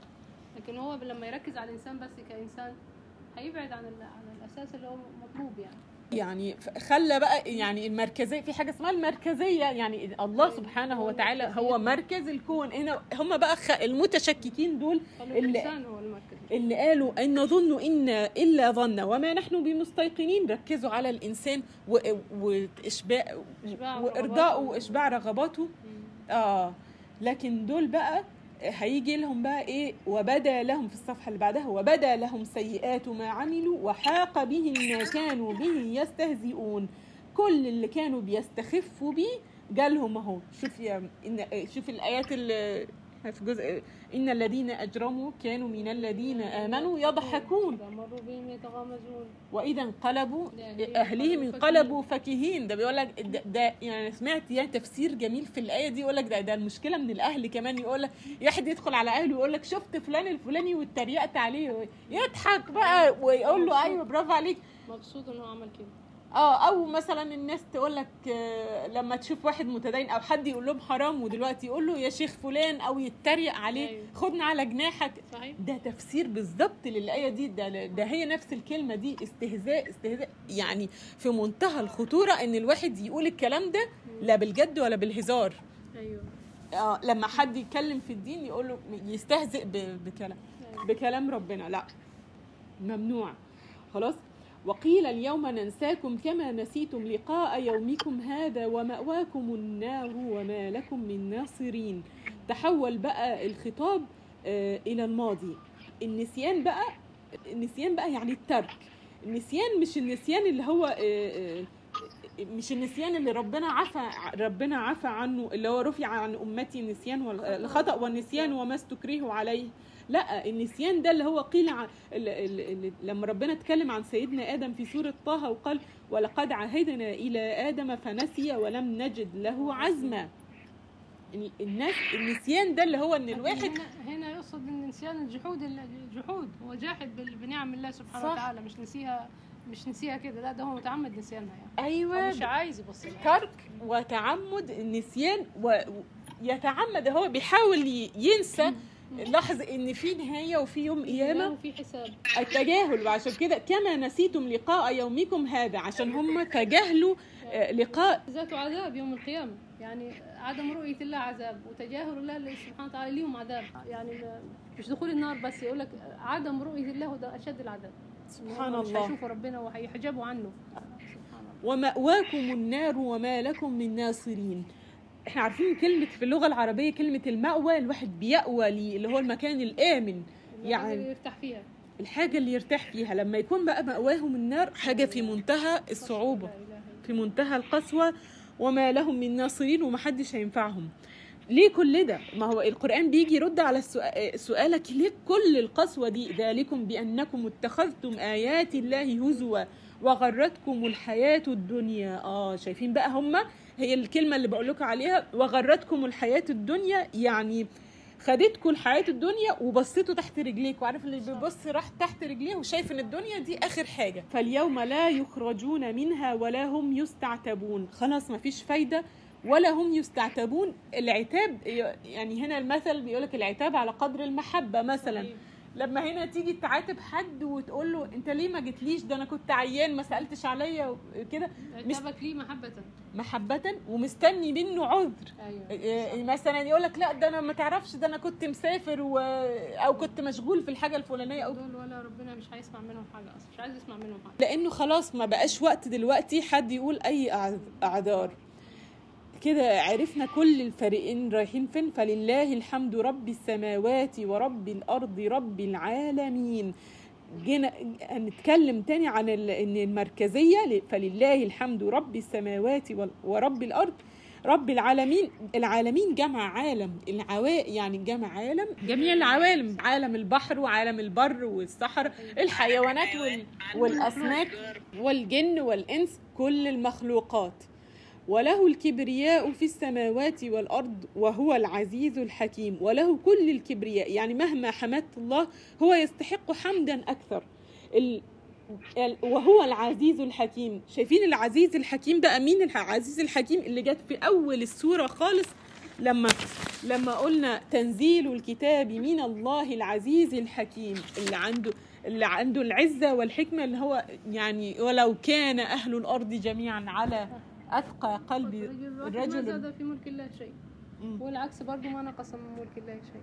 لكن هو لما يركز على الإنسان بس كإنسان هيبعد عن عن الأساس اللي هو مطلوب يعني. يعني خلى بقى يعني المركزية في حاجة اسمها المركزية يعني الله سبحانه وتعالى. هو مركز الكون هنا هم بقى المتشككين دول اللي- اللي قالوا إن نظن إن إلا ظن وما نحن بمستيقنين ركزوا على الإنسان وإشباع وارضائه رغباته. وإشباع رغباته. آه لكن دول بقى هيجي لهم بقى إيه؟ وبدا لهم في الصفحة اللي بعدها وبدا لهم سيئات ما عملوا وحاق بهم ما كانوا به يستهزئون. كل اللي كانوا بيستخفوا بيه جالهم أهو. شوف يا شوف الآيات اللي في جزء إن الذين أجرموا كانوا من الذين آمنوا يضحكون. وإذا انقلبوا أهليهم انقلبوا فكهين ده بيقول لك ده, ده يعني سمعت يعني تفسير جميل في الآية دي يقول لك ده ده المشكلة من الأهل كمان. يقول لك واحد يدخل على أهله ويقول لك شفت فلان الفلاني واتريقت عليه. يضحك بقى ويقول له أيوه برافو عليك. مبسوط إنه عمل كده. آه أو مثلا الناس تقول لك لما تشوف واحد متدين أو حد يقول لهم حرام ودلوقتي يقول له يا شيخ فلان أو يتريق عليه أيوة. خدنا على جناحك. صحيح. ده تفسير بالظبط للآية دي ده, ده هي نفس الكلمة دي استهزاء استهزاء. يعني في منتهى الخطورة إن الواحد يقول الكلام ده لا بالجد ولا بالهزار. أيوه. آه لما حد يتكلم في الدين يقول له يستهزئ بكلام أيوة. بكلام ربنا. لا ممنوع. خلاص؟ وقيل اليوم ننساكم كما نسيتم لقاء يومكم هذا ومأواكم النار وما لكم من ناصرين. تحول بقى الخطاب آه، إلى الماضي. النسيان بقى النسيان بقى يعني الترك. النسيان مش النسيان اللي هو آه، آه، مش النسيان اللي ربنا عفى ربنا عفى عنه اللي هو رفع عن أمتي النسيان والخطا والنسيان وما استكرهوا عليه. لا النسيان ده اللي هو قيل عن لما ربنا اتكلم عن سيدنا آدم في سورة طه وقال ولقد عهدنا إلى آدم فنسي ولم نجد له عزما. ال- الناس النسيان ده اللي هو إن الواحد هنا, هنا يقصد إن نسيان الجحود الجحود هو جاحد بنعم الله سبحانه صح. وتعالى مش نسيها مش نسيها كده لا ده هو متعمد نسيانها يعني. أيوه. مش عايز يبص لها. ترك وتعمد النسيان ويتعمد هو بيحاول ينسى لحظة إن في نهاية وفي يوم قيامة؟ وفي حساب. التجاهل. وعشان كده كما نسيتم لقاء يومكم هذا عشان هم تجاهلوا آه، لقاء ذاته عذاب يوم القيامة. يعني عدم رؤية الله عذاب وتجاهل الله اللي سبحانه وتعالى ليهم عذاب. يعني مش دخول النار بس يقول لك عدم رؤية الله ده أشد العذاب. سبحان مش الله. هيشوفوا ربنا وهيحجبوا عنه. سبحان الله ومأواكم النار وما لكم من ناصرين. إحنا عارفين كلمة في اللغة العربية كلمة المأوى الواحد بيأوى ليه اللي هو المكان الآمن. يعني يعني يرتاح فيها. الحاجة اللي يرتاح فيها لما يكون بقى مأواهم النار حاجة في منتهى إلا في منتهى القسوة وما لهم من ناصرين ومحدش هينفعهم. ليه كل ده؟ ما هو القرآن بيجي يرد على سؤالك ليه كل القسوة دي؟ ذلكم بأنكم اتخذتم آيات الله هزوا وغرتكم الحياة الدنيا. آه شايفين بقى هما هي الكلمة اللي بقول لكم عليها وغرتكم الحياة الدنيا يعني خدتكم الحياة الدنيا وبصيتوا تحت رجليكوا عارف اللي بيبص راح تحت رجليه وشايف إن الدنيا دي آخر حاجة. فاليوم لا يخرجون منها ولا هم يستعتبون. خلاص ما فيش فايدة ولا هم يستعتبون. العتاب يعني هنا المثل بيقولك العتاب على قدر المحبة مثلا. لما هنا تيجي تعاتب حد وتقول له انت ليه ما جيتليش؟ ده أنا كنت عيان ما سألتش عليا كده مش- عتابك ليه محبة؟ محبة ومستني منه عذر. أيوه. إيه، مثلا يقول لك لا ده أنا ما تعرفش ده أنا كنت مسافر و... أو كنت مشغول في الحاجة الفلانية أو دول ولا ربنا مش هيسمع منهم حاجة أصلا مش عايز يسمع منهم حاجة. لأنه خلاص ما بقاش وقت دلوقتي حد يقول أي أعذار. كده عرفنا كل الفريقين رايحين فين. فلله الحمد رب السماوات ورب الأرض رب العالمين. جينا هنتكلم تاني عن إن المركزية فلله الحمد رب السماوات ورب الأرض رب العالمين. العالمين جمع عالم. العوا يعني جمع عالم. جميع العوالم. عالم البحر وعالم البر والصحراء الحيوانات وال... والأسماك والجن والإنس كل المخلوقات. وله الكبرياء في السماوات والأرض وهو العزيز الحكيم. وله كل الكبرياء يعني مهما حمدت الله هو يستحق حمدا أكثر. ال... وهو العزيز الحكيم. شايفين العزيز الحكيم بقى مين العزيز الحكيم اللي جت في أول السورة خالص؟ لما لما قلنا تنزيل الكتاب من الله العزيز الحكيم اللي عنده اللي عنده العزة والحكمة اللي هو يعني ولو كان أهل الأرض جميعا على اتقى قلب الرجل ما زاد في ملك الله شيء. والعكس برضو ما نقص من ملك الله شيء.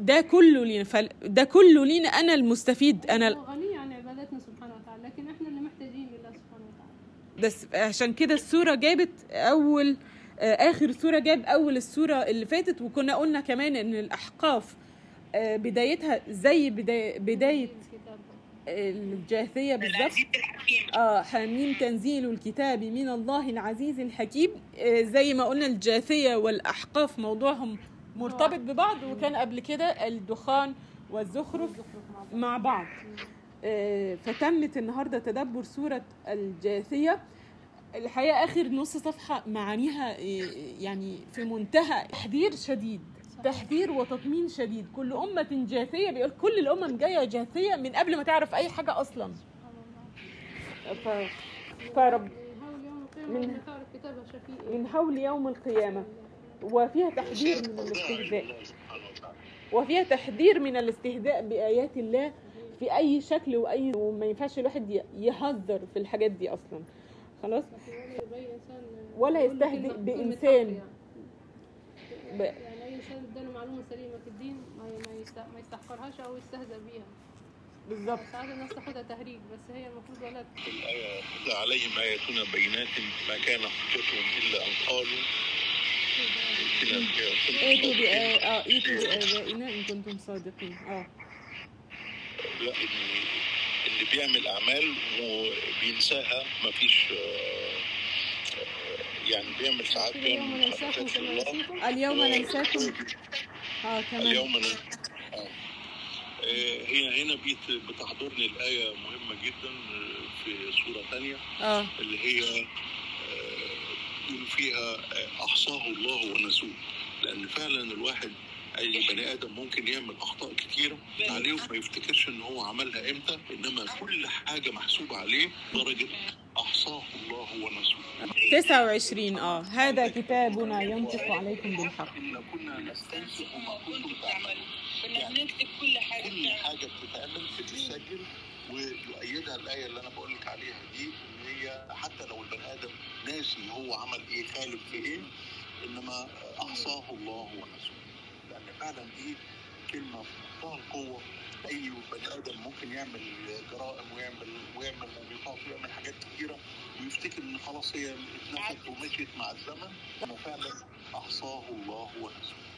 ده كله لينا فل... ده كله لينا أنا المستفيد هو غني عن عبادتنا سبحانه وتعالى لكن إحنا اللي محتاجين لله سبحانه وتعالى. بس عشان كده السورة جابت أول آه، آخر سورة جاب أول السورة اللي فاتت وكنا قلنا كمان إن الأحقاف آه، بدايتها زي بداية, الجاثية بالظبط آه حميم تنزيل الكتاب من الله العزيز الحكيم. آه، زي ما قلنا الجاثية والأحقاف موضوعهم مرتبط ببعض وكان قبل كده الدخان والزخرف يخرج مع بعض. مع بعض. آه، فتمت النهارده تدبر سورة الجاثية. الحقيقة آخر نص صفحة معانيها آه، يعني في منتهى تحذير شديد. تحذير وتطمين شديد. كل أمة جاثية بيقول كل الأمم جاية جاثية من قبل ما تعرف أي حاجة أصلا. ف... فرب من- من هول يوم القيامة. وفيها تحذير من الاستهزاء. وفيها تحذير من الاستهزاء بآيات الله في أي شكل وأي وما ينفعش الواحد يهزر في الحاجات دي أصلا. خلاص؟ ولا يستهزئ بإنسان. ب- اي انسان اداله معلومة سليمة في الدين ما ما يست- ما يستحقرهاش أو يستهزأ بيها. بالظبط. ساعات الناس تاخدها تهريج بس هي المفروض ولا تتلى عليهم آياتنا بينات ما كان حجتهم إلا أن قالوا. ائتوا بآ- آه ائتوا بآبائنا إن كنتم صادقين. آه. لا اللي, اللي بيعمل أعمال وبينساها مفيش آه، آه، يعني بيعمل ساعات اليوم بيعمل اليوم ننساكم آه كمان اليوم ن- آه. آه، هي هنا بيت بتحضرني الآية مهمة جدا آه، في سورة ثانية آه. اللي هي آه، فيها آه، أحصاه الله ونسوه. لأن فعلا الواحد أي بني آدم ممكن يعمل أخطاء كتيرة عليه وما يفتكرش إن هو عملها إمتى إنما كل حاجة محسوبة عليه درجة أحصاه الله ونسوه 29 آه. هذا كتابنا ينطق عليكم بالحق. إن كنا نستنسخ ما كنتم تعملون. كنا بنكتب كل حاجة كل حاجة بتتعمل بتتسجل ويؤيدها الآية اللي أنا بقول لك عليها دي إن هي حتى لو البني آدم ناسي هو عمل إيه خالف في إيه إنما أحصاه الله ونسوه فعلا دي كلمة في منتهى القوه أي بني آدم ممكن يعمل جرائم ويعمل ويعمل موبقات ويعمل حاجات كتيرة ويفتكر إن خلاص هي اتنفت ومشيت مع الزمن. فعلا أحصاه الله ونسوه